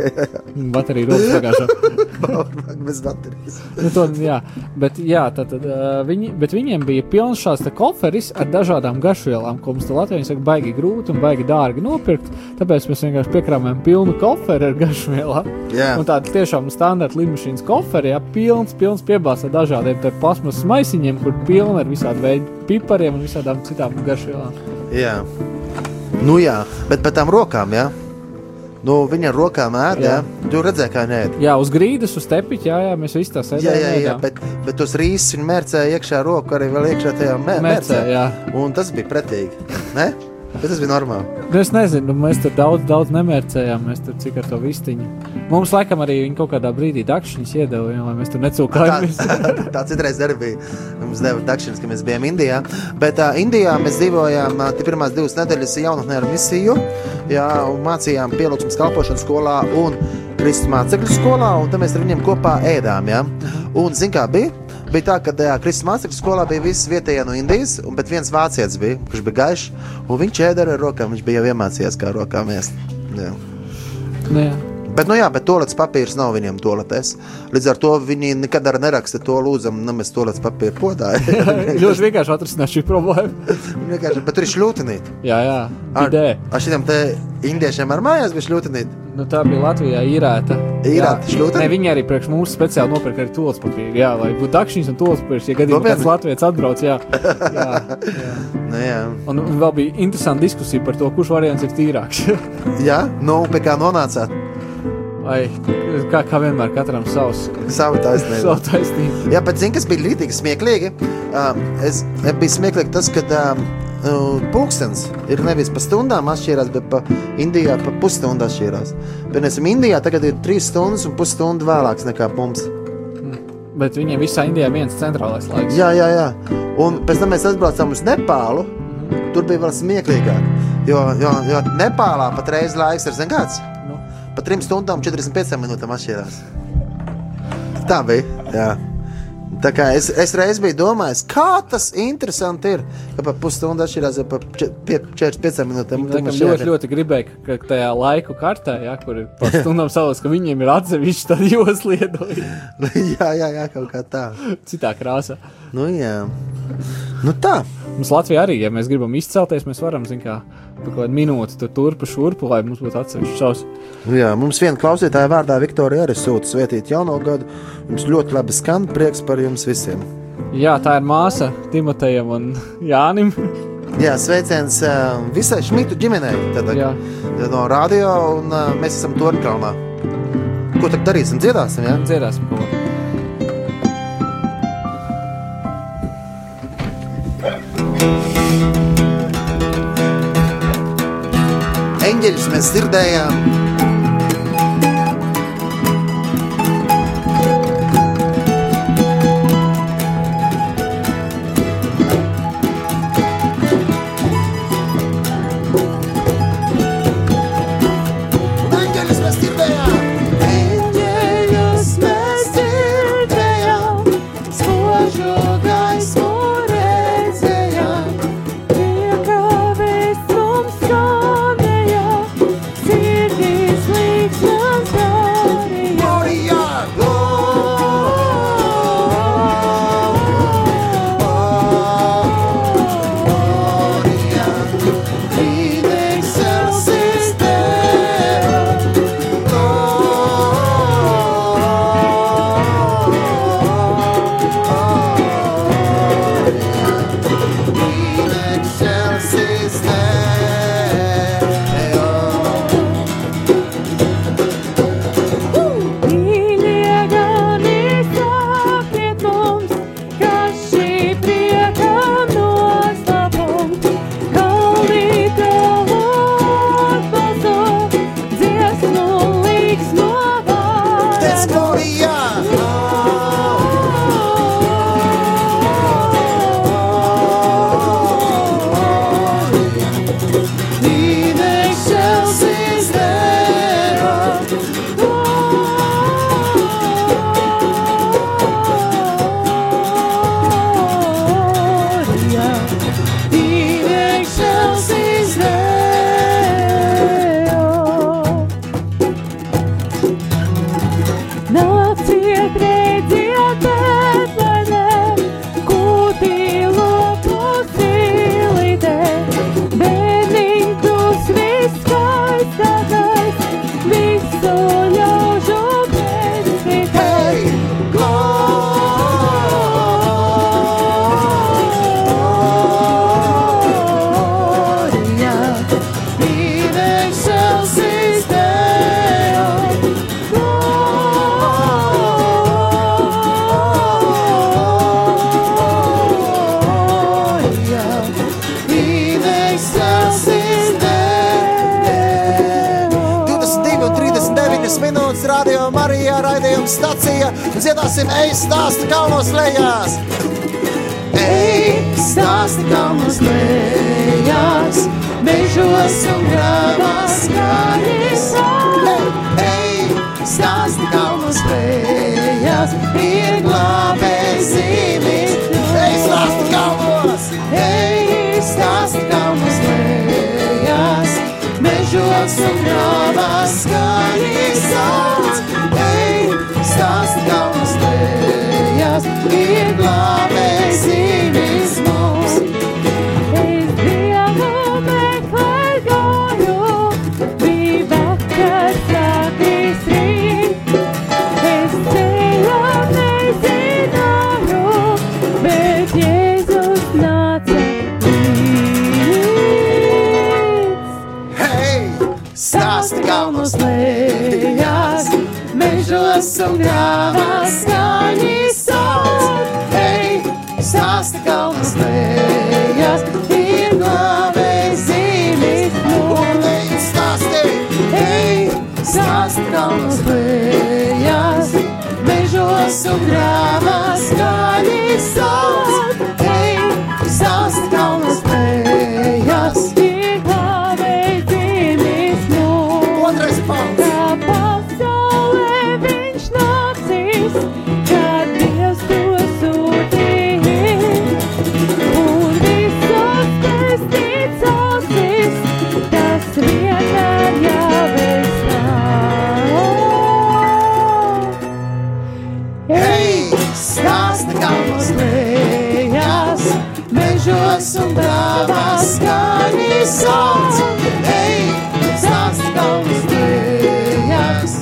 Baterija rodas pagājušā.
Powerbank bez baterijas.
Nu, to, jā, bet, jā, tad, uh, viņi, bet viņiem bija pilns šāds koferis ar dažādām garšvielām, ko mums Latvijā saka, baigi grūti un baigi dārgi nopirkt. Tāpēc mēs vienkārši piekrāmējam pilnu koferi ar garšvielām.
Jā.
Un tāda tiešām standarta lidmašīnas koferi, jā, pilns, pilns piebāzts ar dažādiem plasmas maisiņiem, kur pilni ar visādi veidu pipariem un visādām citām garšvielām.
Jā. Nu, jā, bet par tām rokām, jā. Nu, viņa rokām ēd, jā.
Jā.
Tu redzēji, kā nē.
Jā, uz grīdas, uz tepiņa, jā, jā, mēs visi tā
Jā,
sēdējām.
jā, jā,
ēdām.
bet, bet tos rīsus viņa mērcēja iekšā roku arī vēl iekšā tajā mē,
Mērcē, jā.
Un tas bija pretīgi. Ne? Bet tas bija normāli.
Nu, Es nezinu, mēs tur daudz, daudz nemērcējām. Mēs tur cik ar to vistiņu. Mums, laikam, arī viņi kaut kādā brīdī dakšiņas iedeva, jā, lai mēs tur
Tā,
necūkājamies.
tā citreiz arī bija. Mums deva dakšana, ka mēs bijām Indijā. Bet uh, Indijā mēs dzīvojām uh, pirmās divas nedēļas jaunatnē ar misiju. Jā, un mācījām pielūgsmes kalpošanas skolā un Kristus mācekļu skolā. Un tad mēs ar viņiem kopā ēdām. Jā. Un zin kā bija? Bija tā, ka tajā Kristus mācekļu skolā bija visi vietējie no Indijas, un bet viens vācietis bija, kurš bija gaišs, un viņš ēda ar rokām. Viņš bija jau iemācījies, kā ar rokām ēst. Jā.
Nu, jā.
Bet, nu jā, bet toalets papīrs nav viņiem toaletes. Līdz ar to viņi nekad arī neraksta to lūdzam, nemest toalets papīru podā.
Ļoti vienkārši atrisināt šī problēma.
Vienkārši, bet tur ir šļūtenīt.
Jā, jā. Ideja.
Ar šiem te indiešiem ar mājās bija šļūtenīt.
Nu, tā bija Latvijā īrēta.
Īrēta šļūtene?
Ne, viņi arī priekš mums speciāli nopirka arī tolas papīru. Jā, lai būtu dakšiņas un tolas papīrs, ja gadījumā kāds Latvijas atbrauc. Jā, jā, jā.
Nu, jā.
Un un vēl bija interesanta diskusija par to, kurš variants ir tīrāks.
jā, nu, pie kā nonācāt.
Vai kā, kā vienmēr katram savs,
Savu taisnību.
savu taisnību.
Jā, bet zini, kas bija rītīgi smieklīgi? Um, es bija smieklīgi tas, ka um, uh, pulkstenis ir nevis pa stundām atšķirās, bet pa Indijā pa pusstundu atšķirās. Piemēram, Indijā tagad ir trīs stundas un pusstundu vēlāks nekā mums.
Bet viņiem visā Indijā ir viens centrālais laiks.
Jā, jā, jā. Un pēc tam mēs aizbraucām uz Nepālu. Tur bija vēl smieklīgāk. Jo, jo, jo Nepālā patreiz laiks ir zināms kāds.
Nu.
Pa 3 stundām 45 minūtēm atšķirās. Tā bija. Jā. Tā kā es, es reiz biju domājis, kā tas interesanti ir, ka pa pusstundu atšķirās jau pa če- pie- 45 minūtēm. Tad
Laikam
man
ļoti, ļoti gribēju, ka tajā laiku kartē, ja, kur ir pa stundām salas, ka viņiem ir atsevišķi tādi josliedoji
jā, jā, jā, kaut kā tā.
citā krāsā.
Nu, jā. Nu, tā.
Mums Latvijā arī, ja mēs gribam izcelties, mēs varam, zin kā, pa kaut kādu minūti tur turpu šurpu, lai mums būtu atsevišķi šaus.
Nu Jā, mums viena klausītāja vārdā Viktorija arī sūta svētīt jauno gadu. Jums ļoti labi skan, prieks par jums visiem.
Jā, tā ir māsa Timotejam un Jānim.
Jā, sveiciens visai Šmitu ģimenei. Tad, no radio, un mēs esam Torņkalnā. Ko tad darīsim? Dziedāsim, jā?
Dziedāsim ko.
Eņģeļus mēs dzirdējām. Dziedāsim, ej, stāsti kalnos lejās! Ej, stāsti kalnos lejās, mežos un grāvās skaņas. Ej, stāsti kalnos lejās, ir glābējs zīmīs. Ej, stāsti kalnos, ej, stāsti kalnos lejās, mežos un grāvās skaņas. Lejās, ir ej, stāsti kalnas lejas, mežos un grāvas stāsti kalnos lejas,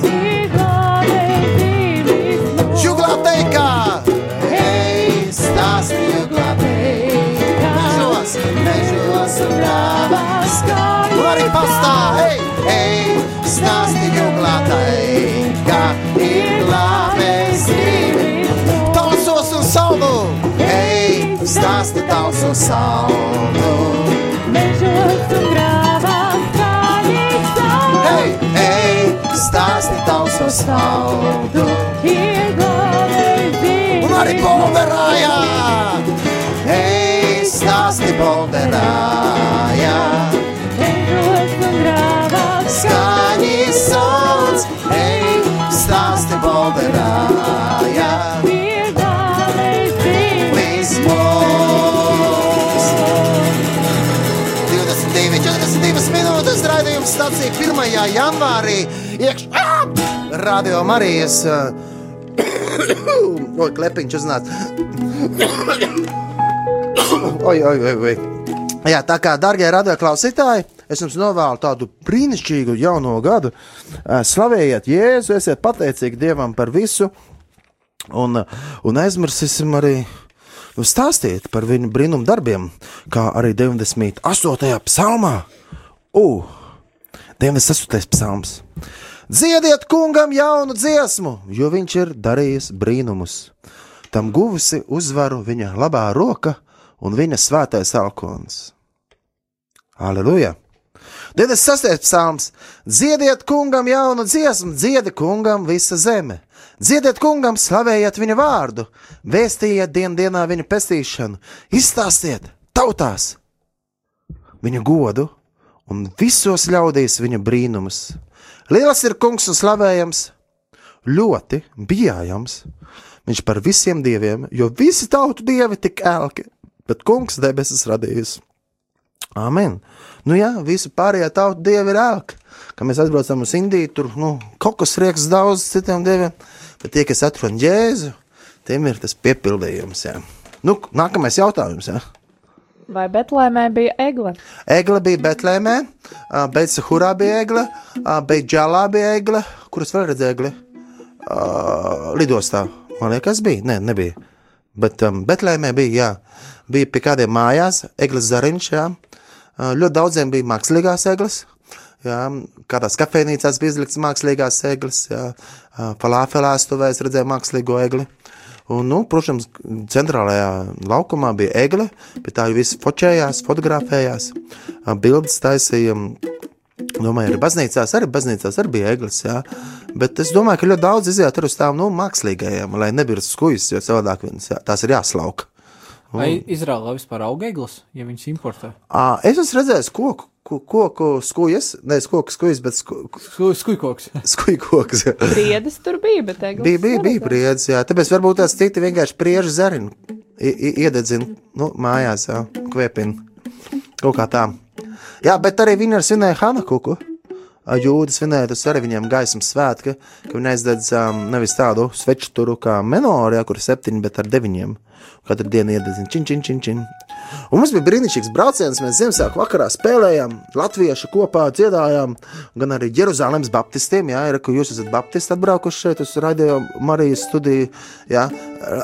stāsti juglā teikā, mežos, mežos un brāvās skaņi. Un arī pastā, hei, hei, stāsti juglā teikā, ir glābējs zīmes. Tausos un saldu, hei, stāsti tavs un saldu.
Mežos un grāvās skaņas
1. janvārī. Iekš... Ah! Radio Marijas. uh, klepiņš uznāca. Oi, oi, oi, oi. Jā, tā kā, darbie radioklausītāji, es jums novēlu tādu brīnišķīgu jauno gadu. Slavējiet Jēzu, esiet pateicīgi Dievam par visu, un, un aizmirsīsim arī nu, stāstīt par viņu brīnumu darbiem, kā arī 98. psalmā. U, 98. psalms. Dziediet kungam jaunu dziesmu, jo viņš ir darījis brīnumus. Tam guvusi uzvaru viņa labā roka un viņa svētais alkons. Aleluja! 26. psalms. Dziediet kungam jaunu dziesmu, dziedi kungam visa zeme. Dziediet kungam, slavējiet viņa vārdu, vēstījiet dien dienā viņa pestīšanu, izstāstiet tautās viņa godu un visos ļaudīs viņa brīnumus. Liels ir kungs un slavējams, ļoti bijājams. Viņš par visiem dieviem, jo visi tautu dievi tik ēlki, bet kungs debesis radījis. Amen. Nu jā, visi pārējie tautu dievi ir ēlki. Kad mēs aizbraucam uz Indiju, tur nu, kaut kas rieks daudz citiem dieviem, bet tie, kas atrod jēzu, tiem ir tas piepildījums. Jā. Nu, nākamais jautājums. Jā.
Vai Betlēmē bija egle?
Egle bija Betlēmē, Beitsahurā bija egle, Beidžālā bija egle, kuras vēl redzēja egli? Uh, lidostā, man liekas, bija. Nē, nebija. Bet um, Betlēmē bija, jā. Bija pie kādiem mājās, eglis zariņš, jā. Uh, ļoti daudziem bija mākslīgās eglis. Jā, kādās kafejnīcās bija izlikts mākslīgās eglis, jā. Uh, falāfelā stuvēs redzēja mākslīgo egli. Un, nu, protams, centrālajā laukumā bija egle, pie tā jau viss fotografējās, fotografējās, bildes taisīja. Domāju, arī baznīcās, arī baznīcās arī bija eglis, jā. Bet es domāju, ka ļoti daudz iziet uz tām nu, mākslīgajām, lai nebūtu skujas, jo savādāk viņas, jā, tās ir jāslauka.
Vai Izrēlā vispār aug eglis, ja viņas importē?
À, es esmu redzējis koku, ko- koku skujas, nevis koku skujas, bet sku,
Sku- Skujkoks.
jā.
Priedes tur bija, bet eglis
Bija, bija, bija briedis, jā. Tāpēc varbūt tās citi vienkārši priežu zarinu, iededzina, nu, mājās, jā, kvepina. Kaut kā tā. Jā, bet arī viņi ar svinēja Hanakuku. Jūdas svinēja, tas arī viņiem gaismas svētki, ka viņi aizdedz um, nevis tādu sveču turu kā menorā, kur ir septiņi, bet ar deviņiem. Katru dienu iededzina čin, čin, čin, čin. Un mums bija brīnišķīgs brauciens. Mēs Ziemassvētku vakarā spēlējām, latvieši kopā dziedājām, gan arī Jeruzalemes baptistiem. Jā, ir, ka jūs esat baptisti atbraukuši šeit uz Radio Marijas studiju. Jā.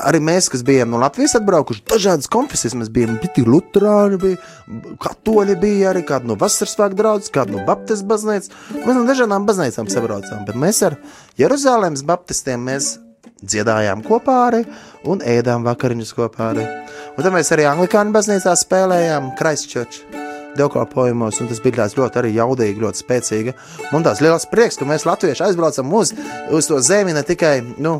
Arī mēs, kas bijām no Latvijas atbraukuši, dažādas konfesijas. Mēs bijām biti luterāni, bija katoļi, bija arī kādi no vasaras svētku draudzes, kādi no baptistu baznīcas. Mēs no dažādām baznīcām sabraucām, bet mēs ar Jeruzalemes baptistiem mēs dziedājām kopā arī un ēdām vakariņas kopā arī. Un tad mēs arī Anglikāņu baznīcā spēlējām Christchurch dievkalpojumos, un tas bija tāds ļoti arī jaudīgi, ļoti spēcīgi. Man tās liels prieks, ka mēs latvieši aizbraucam uz, uz to zemi ne tikai, nu,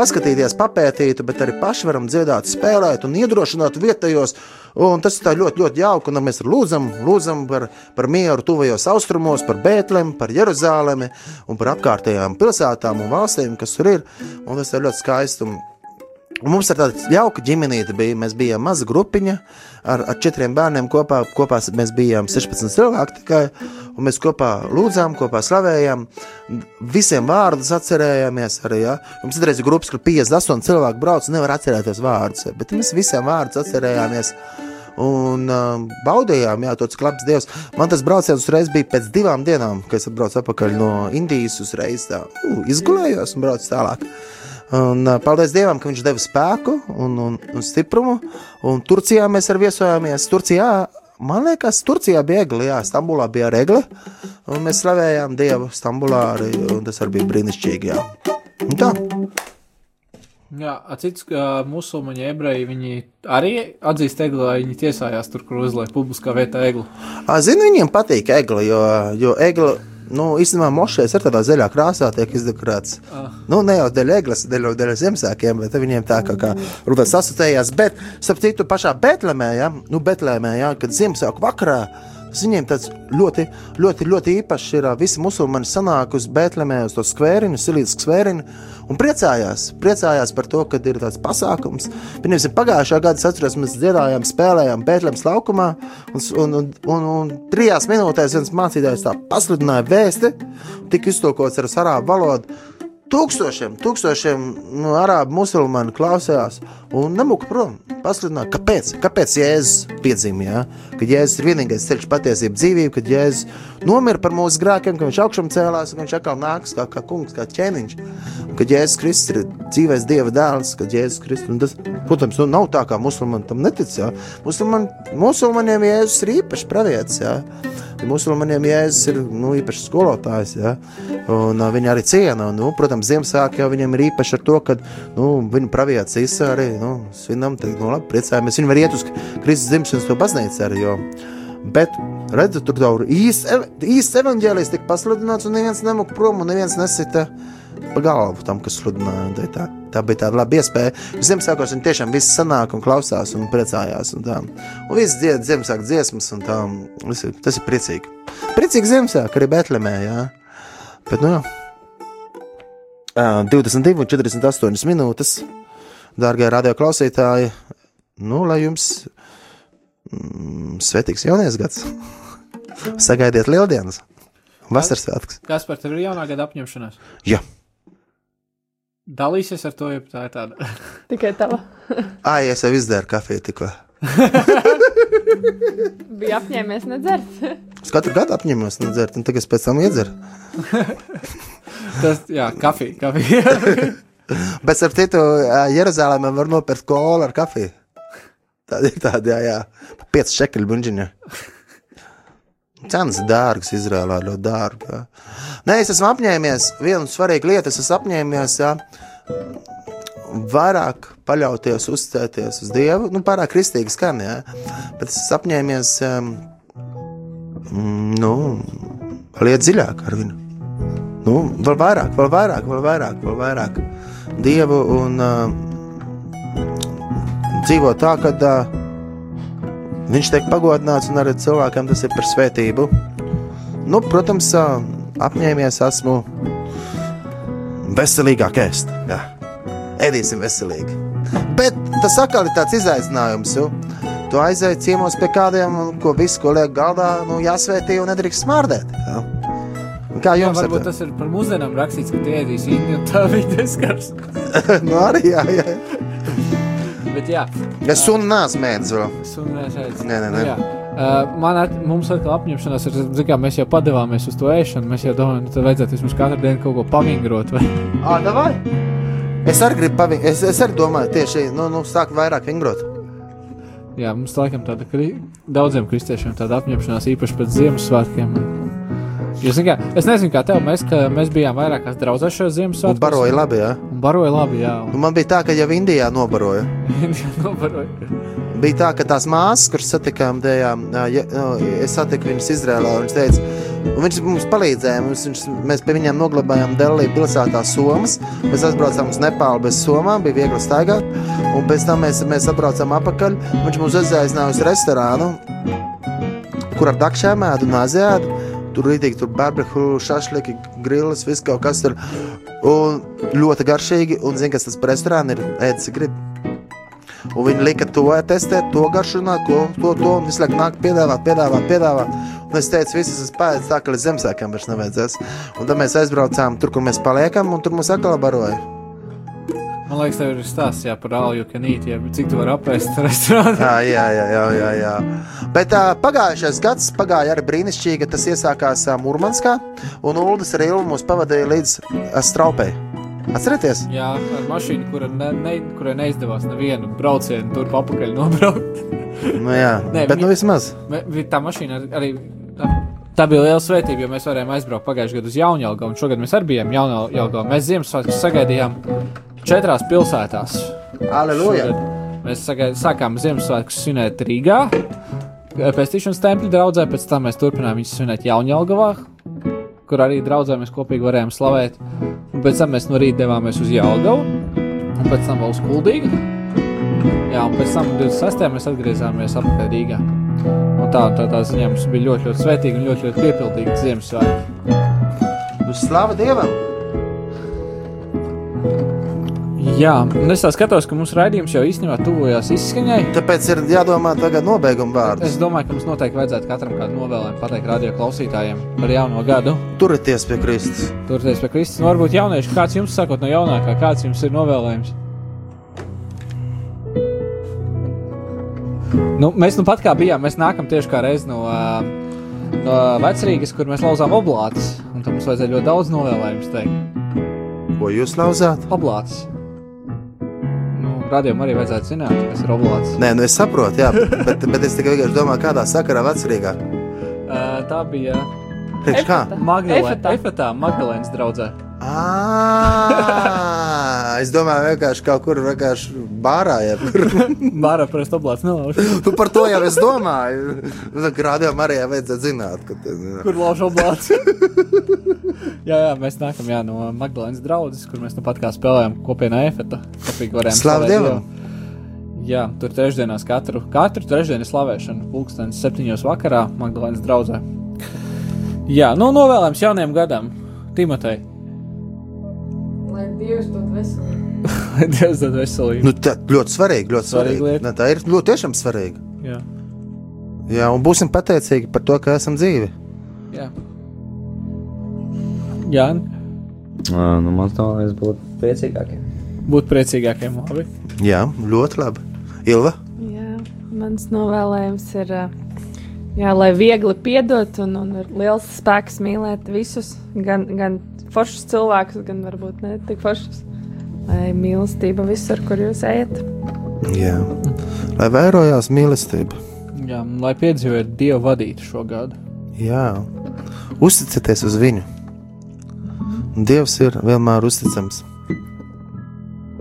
paskatīties, papētīt, bet arī paši varam dziedāt, spēlēt un iedrošināt vietējos. Un tas ir ļoti, ļoti jauki, un mēs lūdzam, lūdzam par, par mieru tuvajos austrumos, par Bētlemi, par Jeruzālemi un par apkārtējām pilsētām un valstīm, kas tur ir. Un tas ir ļoti skaisti. Un mums ir tāda jauka ģimenīte. Bija. Mēs bijām maza grupiņa ar, ar četriem bērniem. Kopā, kopā mēs bijām 16 cilvēki tikai. Mēs kopā lūdzām, kopā slavējām. Visiem vārdus atcerējāmies. Arī, ja? Mums ir reizes grupas, kur 58 cilvēki brauc un nevar atcerēties vārdus. Bet mēs visiem vārdus atcerējāmies. Un uh, baudījām, jā, to cik labs dievs. Man tas brauciens uzreiz bija pēc divām dienām, kad es atbraucu atpakaļ no Indijas. Uzreiz tā, uh, izgulējos un braucu tālāk. Un, paldies Dievam, ka Viņš deva spēku un, un, un stiprumu. Un Turcijā mēs arī viesojāmies. Turcijā, man liekas, Turcijā bija egli, jā, Stambulā bija arī egli. Un mēs slavējām Dievu Stambulā arī, tas arī bija brīnišķīgi, jā. Un tā.
Jā, cits musulmaņi, ebreji, viņi arī atzīst egli, lai viņi tiesājās tur, kur uzlēja publiskā vietā egli.
Zinu, viņiem patīk egli, jo, jo egli Nu, īstenībā mošais ar tādā zaļā krāsā tiek izdekorēts. Ah. Nu, ne jau dēļ eglis, dēļ, dēļ Ziemassvētkiem, bet viņiem tā kā, kā rūpēs asociējās. Bet, starp citu, pašā Betlēmē, ja, nu, Betlēmē, ja, kad Ziemassvētku vakarā Viņiem tāds ļoti, ļoti, ļoti īpašs ir. Visi musulmaņi sanāk uz Bēntlēmē, uz to skvēriņu, silītas skvēriņu un priecājās. Priecājās par to, ka ir tāds pasākums. Pirms pagājušā gada, atceros, mēs dziedājām, spēlējām Bēntlēmas laukumā, un, un, un, un, un trijās minūtēs viens mācītājs tā pasludināja vēsti, tika iztulkots ar arābu valodu. Tūkstošiem, tūkstošiem nu, arābu musulmaņu klausījās un nemuka prom. Pasludināja, kāpēc? Kāpēc Jēzus piedzimta? Ja? Kad Jēzus ir vienīgais ceļš, patiesība, dzīvība, kad Jēzus nomira par mūsu grēkiem, ka viņš augšām cēlās, ka viņš atkal nāks kā, kā kungs, kā ķēniņš. Un kad Jēzus Kristus ir dzīvais Dieva dēls, kad Jēzus Kristus, tas, protams, nu, nav tā kā musulmaņi tam netic. Ja? Musulmaņ, musulmaņiem Jēzus ir īpašs pravietis. Ja? Musulmaņiem Jēzus ir nu, īpašs skolotājs, ja? un uh, viņi arī ciena. Un, nu, protams, Ziemassvētku jau viņiem ir īpaši ar to, ka nu, viņu pravietis Isa arī nu, svinam, tad, nu, labi, priecājamies. Viņi var iet uz Kristus dzimšanas to baznīcu arī. Jo, bet, redziet, tur jau īsts īst evaņģēlijs tika pasludināts, un neviens nemuk prom, un neviens nesita pa galvu tam, kas sludināja. Tā, bija tāda laba iespēja. Ziemassvētkos viņi tiešām visi sanāk un klausās un priecājās. Un, tā. un viss dzied Ziemassvētku dziesmas, un tā, visi, tas ir priecīgi. Priecīgi Ziemassvētku arī Betlemē, jā. Bet, nu jā. 22 un 48 minūtes. Dārgie radio klausītāji, nu, lai jums mm, svetīgs jaunais gads. Sagaidiet lieldienas, vasaras svētkus.
Kas par tevi ir jaunā gada apņemšanās?
Jā.
Dalīsies ar to, ja tā ir tāda.
Tikai tava.
Ai, es jau izdzēru kafiju tikko.
Bija apņēmies nedzert.
Es katru gadu apņemos nedzert, un tagad es pēc tam iedzeru.
Tas, jā, kafija. kafija.
Bet ar citu Jeruzalemē var nopirkt kolu ar kafiju. Tāda ir tāda, jā, jā. 5 šekļu buļģiņa. Cenas dārgas Izrēlā, ļoti dārgas. Nē, es esmu apņēmies vienu svarīgu lietu. Es esmu apņēmies jā, vairāk paļauties, uzticēties uz Dievu. Nu, pārāk kristīgi skan, jā. Bet es esmu apņēmies, um, nu, paliet dziļāk ar viņu. Nu, vēl vairāk, vēl vairāk, vēl vairāk, vēl vairāk Dievu un uh, dzīvo tā, ka uh, Viņš tiek pagodināts, un arī cilvēkam tas ir par svētību. Nu, protams, apņēmies esmu veselīgāk ēst. Jā. Ēdīsim veselīgi. Bet tas atkal ir tāds izaicinājums. Jo? Tu aizēji ciemos pie kādiem, ko visu, ko liek galdā, nu, jāsvētī un nedrīkst smārdēt. Jā. Kā jums
jā, varbūt tas ir par mūsdienām rakstīts, ka tie ēdīs īņu un tā viņi neskars.
nu arī, jā, jā.
Bet jā,
Es sunu neesmu mēdz vēl.
sunēs ēdz.
Nē, nē, nē.
Jā. Uh, man at, mums atkal apņemšanās ir, kā, mēs jau padevāmies uz to ēšanu, mēs jau domājam, nu, tad vajadzētu vismaz katru dienu kaut ko pavingrot, vai?
Ā, davai! Es arī gribu pavingrot. Es, es arī domāju, tieši nu, nu, sāk vairāk vingrot.
Jā, mums laikam tāda, kri... daudziem kristiešiem tāda apņemšanās īpaši pēc Ziemassvētkiem. Jo, kā, es nezinu, kā tev, mēs, mēs bijām vairākās draudzēs šajos
Un
Ziemassvētkos.
baroja labi, jā.
Un baroja labi, jā.
Nu, man bija tā, ka jau Indijā nobaroja.
Un, nobaroja.
Bija tā, ka tās māsas, kuras satikām, dējām, ja, es satiku viņas Izrēlā, un viņš teica, un viņš mums palīdzēja. Mums, viņš, mēs pie viņiem noglabājām Delī pilsētā somas. Mēs aizbraucām uz Nepālu bez somām, bija viegli staigāt. Un pēc tam mēs, mēs atbraucām atpakaļ. Viņš mums aizēja uz restorānu, kur ar dakšām ēdu un azēdu. Tur rītīgi, tur barbekju, šašliki, grillis, viss kaut kas tur. Un ļoti garšīgi, un zini, kas tas par restorānu ir, ēdis grib. Un viņi lika to testēt, to garšināt, to, to, to un visu laiku nāk piedāvāt, piedāvāt, piedāvāt. Un es teicu, visas esmu pēdējais, tā ka līdz Zemesvētkiem vairs nevajadzēs. Un tad mēs aizbraucām tur, kur mēs paliekam, un tur mums atkal baroja.
Man liekas, tev ir stāsts jā, par Alju Kanīti, jā, bet cik tu vari apēst restorānu?
Jā, jā, jā, jā, jā. Bet uh, pagājušais gads pagāja arī brīnišķīgi. Tas iesākās uh, Mūrmanskā, un Ulas arī mūs pavadīja līdz uh, Straupei. Atcerieties?
Jā, ar mašīnu, kura ne, ne, kurai neizdevās nevienu braucienu turp apakaļ nobraukt.
Nu, jā,
Nē,
bet
viņa-
nu vismaz.
Tā mašīna ar- arī. Tā, bija liela svētība, jo mēs varējām aizbraukt pagājušajā gadā uz Jaunjēlgavu, un šogad mēs arī bijām Jaunjēlgavā. Mēs Ziemassvētkus sagaidījām četrās pilsētās.
Aleluja!
Mēs sagai- sākām Ziemassvētkus svinēt Rīgā, Pestīšanas tempļa draudzē, pēc tam mēs turpinājām viņus svinēt Jaunjēlgavā, kur arī draudzē mēs kopīgi varējām slavēt. Un pēc tam mēs no rīta devāmies uz Jālgavu, un pēc tam vēl uz Kuldīgu. Jā, un pēc tam 26. mēs atgriezāmies atpakaļ Rīgā. Tā, tā, tā ziņā mums bija ļoti, ļoti svētīgi un ļoti, ļoti piepildīgi Ziemassvētki.
Uz slavu Dievam!
Jā, un es skatos, ka mūsu raidījums jau īstenībā tuvojās izskaņai.
Tāpēc ir jādomā tagad nobeiguma vārdus.
Es domāju, ka mums noteikti vajadzētu katram kādu novēlējumu pateikt radio klausītājiem par jauno gadu.
Turieties pie Kristus.
Turieties pie Kristus. Nu, varbūt jaunieši, kāds jums sakot no jaunākā, kāds jums ir novēlējums? Nu, mēs nu pat kā bijām, mēs nākam tieši kā reiz no, no vecrīgas, kur mēs lauzām oblātus. Un tam mums vajadzēja ļoti daudz novēlējumus teikt.
Ko jūs lauzāt?
Oblātus. Nu, radījumam arī vajadzētu zināt, kas ir oblāts.
Nē, nu es saprotu, jā, bet, bet es tikai vienkārši domāju, kādā sakarā vecrīgā.
Uh, tā bija
Priekš kā?
Magdalēna.
Efetā,
Magdalēnas draudzē.
Ā, Es domāju, vienkārši kaut kur vienkārši bārā.
Bārā parasti oblāts nelauž.
Nu, par to jau es domāju. Grādījumam arī vajadzētu zināt, ka tas ir.
Kur lauž oblāts? jā, jā, mēs nākam jā, no Magdalēnas draudzes, kur mēs nu pat kā spēlējām kopienā varējām
Slavu Dievam!
Dievu. Jā, tur trešdienās katru, katru trešdienu ir slavēšana. Pulkstenis septiņos vakarā Magdalēnas draudzē. Jā, nu novēlējums jaunajam gadam. Timotei,
Lai Dievs dod veselību.
lai Dievs dod veselību.
Nu, tā ļoti svarīgi, ļoti
Svarīga
svarīgi.
lieta.
Ne, tā ir ļoti tiešām svarīga.
Jā,
Jā, un būsim pateicīgi par to, ka esam dzīvi.
jā. Jā,
Ā, Nu, man liekas, būtu priecīgākie.
būt priecīgākiem. Labi.
Jā, ļoti labi. Ilva?
Jā, mans novēlējums ir, jā, lai viegli piedot un, un ir liels spēks mīlēt visus, gan, gan foršus cilvēkus, gan varbūt ne tik foršus. Lai mīlestība visur, kur jūs ejat.
Jā. Lai vairojās mīlestība.
Jā, lai piedzīvotu Dievu vadītu šo gadu.
Jā. Uzticieties uz viņu. Dievs ir vienmēr uzticams.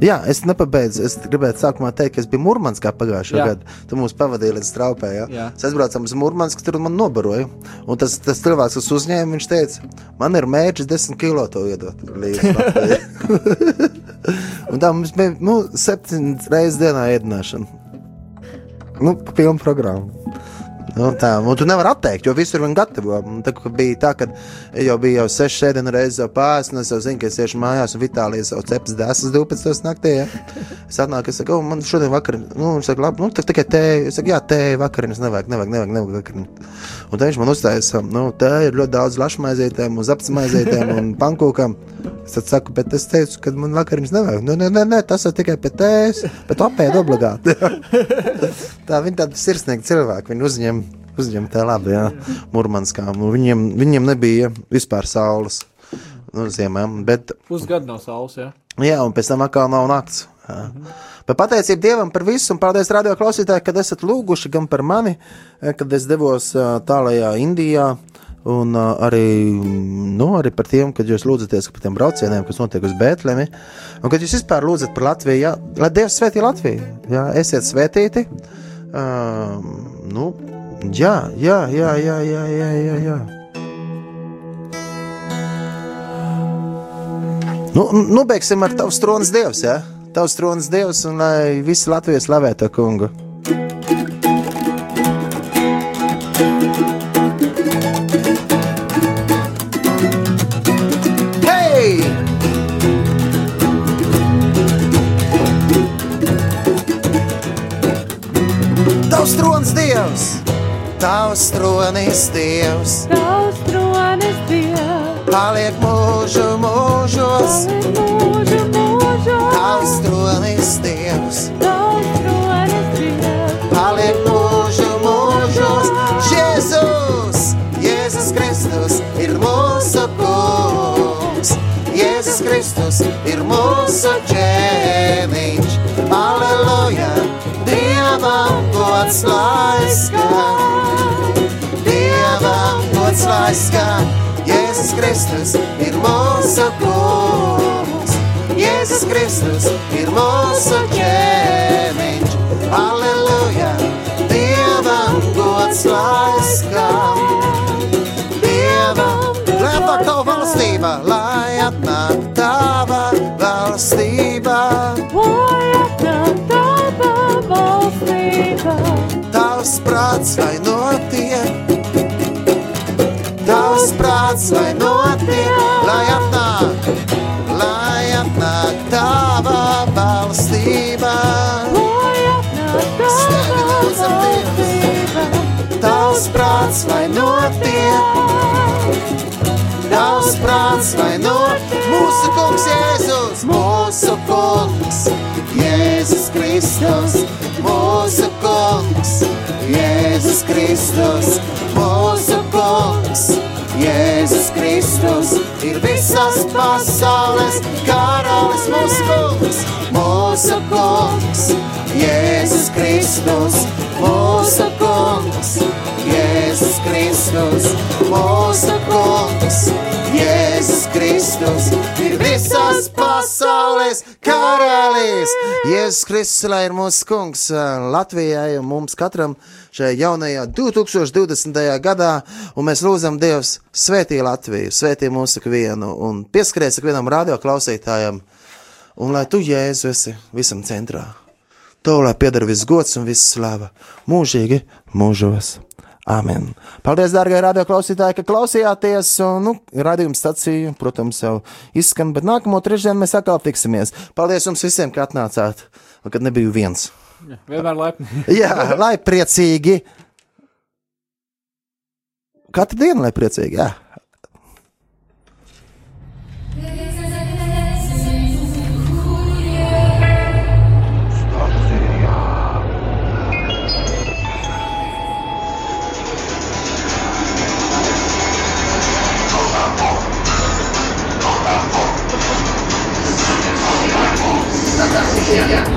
Jā, es nepabeidzu. Es gribēju sākumā teikt, ka es biju Mūrmanskā pagājušajā
Jā.
gadā. Tu mūs pavadīji līdz straupē. Ja?
Jā.
Es aizbraucu uz Mūrmansku, tur man nobaroja. Un tas, tas cilvēks, kas uzņēma, viņš teica, man ir mērķis 10 kilo to iedot līdzi. Latvijai." Un tā mums bija nu, septiņas reizes dienā ēdināšana. Nu, pilna programma. Nu, tā, un tu nevari atteikt, jo visur viņi gatavo. Un Tā bija tā, ka jau bija jau 6 sēdienu reizes pāris, un es jau zinu, ka es iešu mājās, un Vitālijas jau cepas desas 12 naktī. Ja? Es atnāku, es saku, oh, man šodien vakar, nu, viņš saka, labi, nu, tā tikai tēja. Es saku, jā, tēja vakariņas nevajag, nevajag, nevajag, nevajag vakariņas. Un tā viņš man uzstājas, nu, tēja ir ļoti daudz lašmaizītēm, uz apsmaizītēm un pankūkām. Es saku, bet es teicu, ka man vakariņas nevajag. Nu, nē, nē, nē, tas ir tikai pie tējas, bet apēd obligāti. tā viņi tādi sirsnīgi cilvēki, viņi uzņem, uzņem tā labi, jā, murmanskā. Nu, Viņiem, viņiem nebija vispār saules. Nu, ziemā, bet,
Pusgadu no saules, jā.
jā, un pēc tam atkal nav nakts. Jā. Bet pateicība Dievam par visu, un paldies radio klausītāji, kad esat lūguši gan par mani, kad es devos tālajā Indijā. Un uh, arī, mm, nu, arī par tiem, kad jūs lūdzaties par tiem braucieniem, kas notiek uz Bēntlemi. Un kad jūs vispār lūdzat par Latviju, jā, lai Dievs svētī Latviju, jā, esiet svētīti. Um, nu, Ja, ja, ja, ja, ja, ja, ja, ja. Nu, nobeigsim nu ar tavu stronas dievs, jā? Ja? Tavs tronas dievs un lai visi Latvijas slavē to kungu. Tavs tronis dievs! Tavs tronis Dievs, Paliek mūžu mūžos!
paliek mūžu mūžos.
Tavs tronis dievs!
Tavs tronis Dievs,
Paliek mūžu mūžos! Jēzus! Jēzus Kristus ir mūsu kungs! Jēzus Kristus ir mūsu ķēniņš! Aleluja! Dievam gods lai skan! Gods lai skan! Jēzus Kristus ir mūsu kungs! Jēzus Kristus ir mūsu ķēniņš! Aleluja! Dievam gods lai skan! Dievam, lai atnāk tava valstība, lai atnāk tava valstība,
lai atnāk tava valstība.
tavs prāts, lai notiek, prāts, lai notiek, lai atnāk, lai atnāk tava valstība, tavs prāts, lai notiek. Tavs prāts, lai no mūsu kungs Jēzus, mūsu kungs, Jēzus Kristus, mūsu kungs, Jēzus Kristus, mūsu kungs, Jēzus Kristus, ir visas pasaules karalis mūsu kungs, mūsu kungs, Jēzus Kristus, mūsu kungs, Jēzus Kristus, mūsu kungs, Jēzus Kristus ir visas pasaules karalis. Jēzus Kristus, lai ir mūsu kungs ā, Latvijai un mums katram šajā jaunajā 2020. gadā, un mēs lūdzam Dievs svētī Latviju, svētī mūsu ikvienu un pieskaries ikvienam radioklausītājam, un lai tu, Jēzu, esi visam centrā. Tev lai pieder viss gods un viss slava mūžīgi mūžos. Amen. Paldies, dārgie radioklausītāji, ka klausījāties. Un, nu, radījuma stacija, protams, jau izskan, bet nākamo trešdienu mēs atkal tiksimies. Paldies jums visiem, ka atnācāt, kad nebiju viens.
Jā, vienmēr laipni.
Jā, lai priecīgi. Katru dienu, lai priecīgi. Jā. Yeah.
yeah.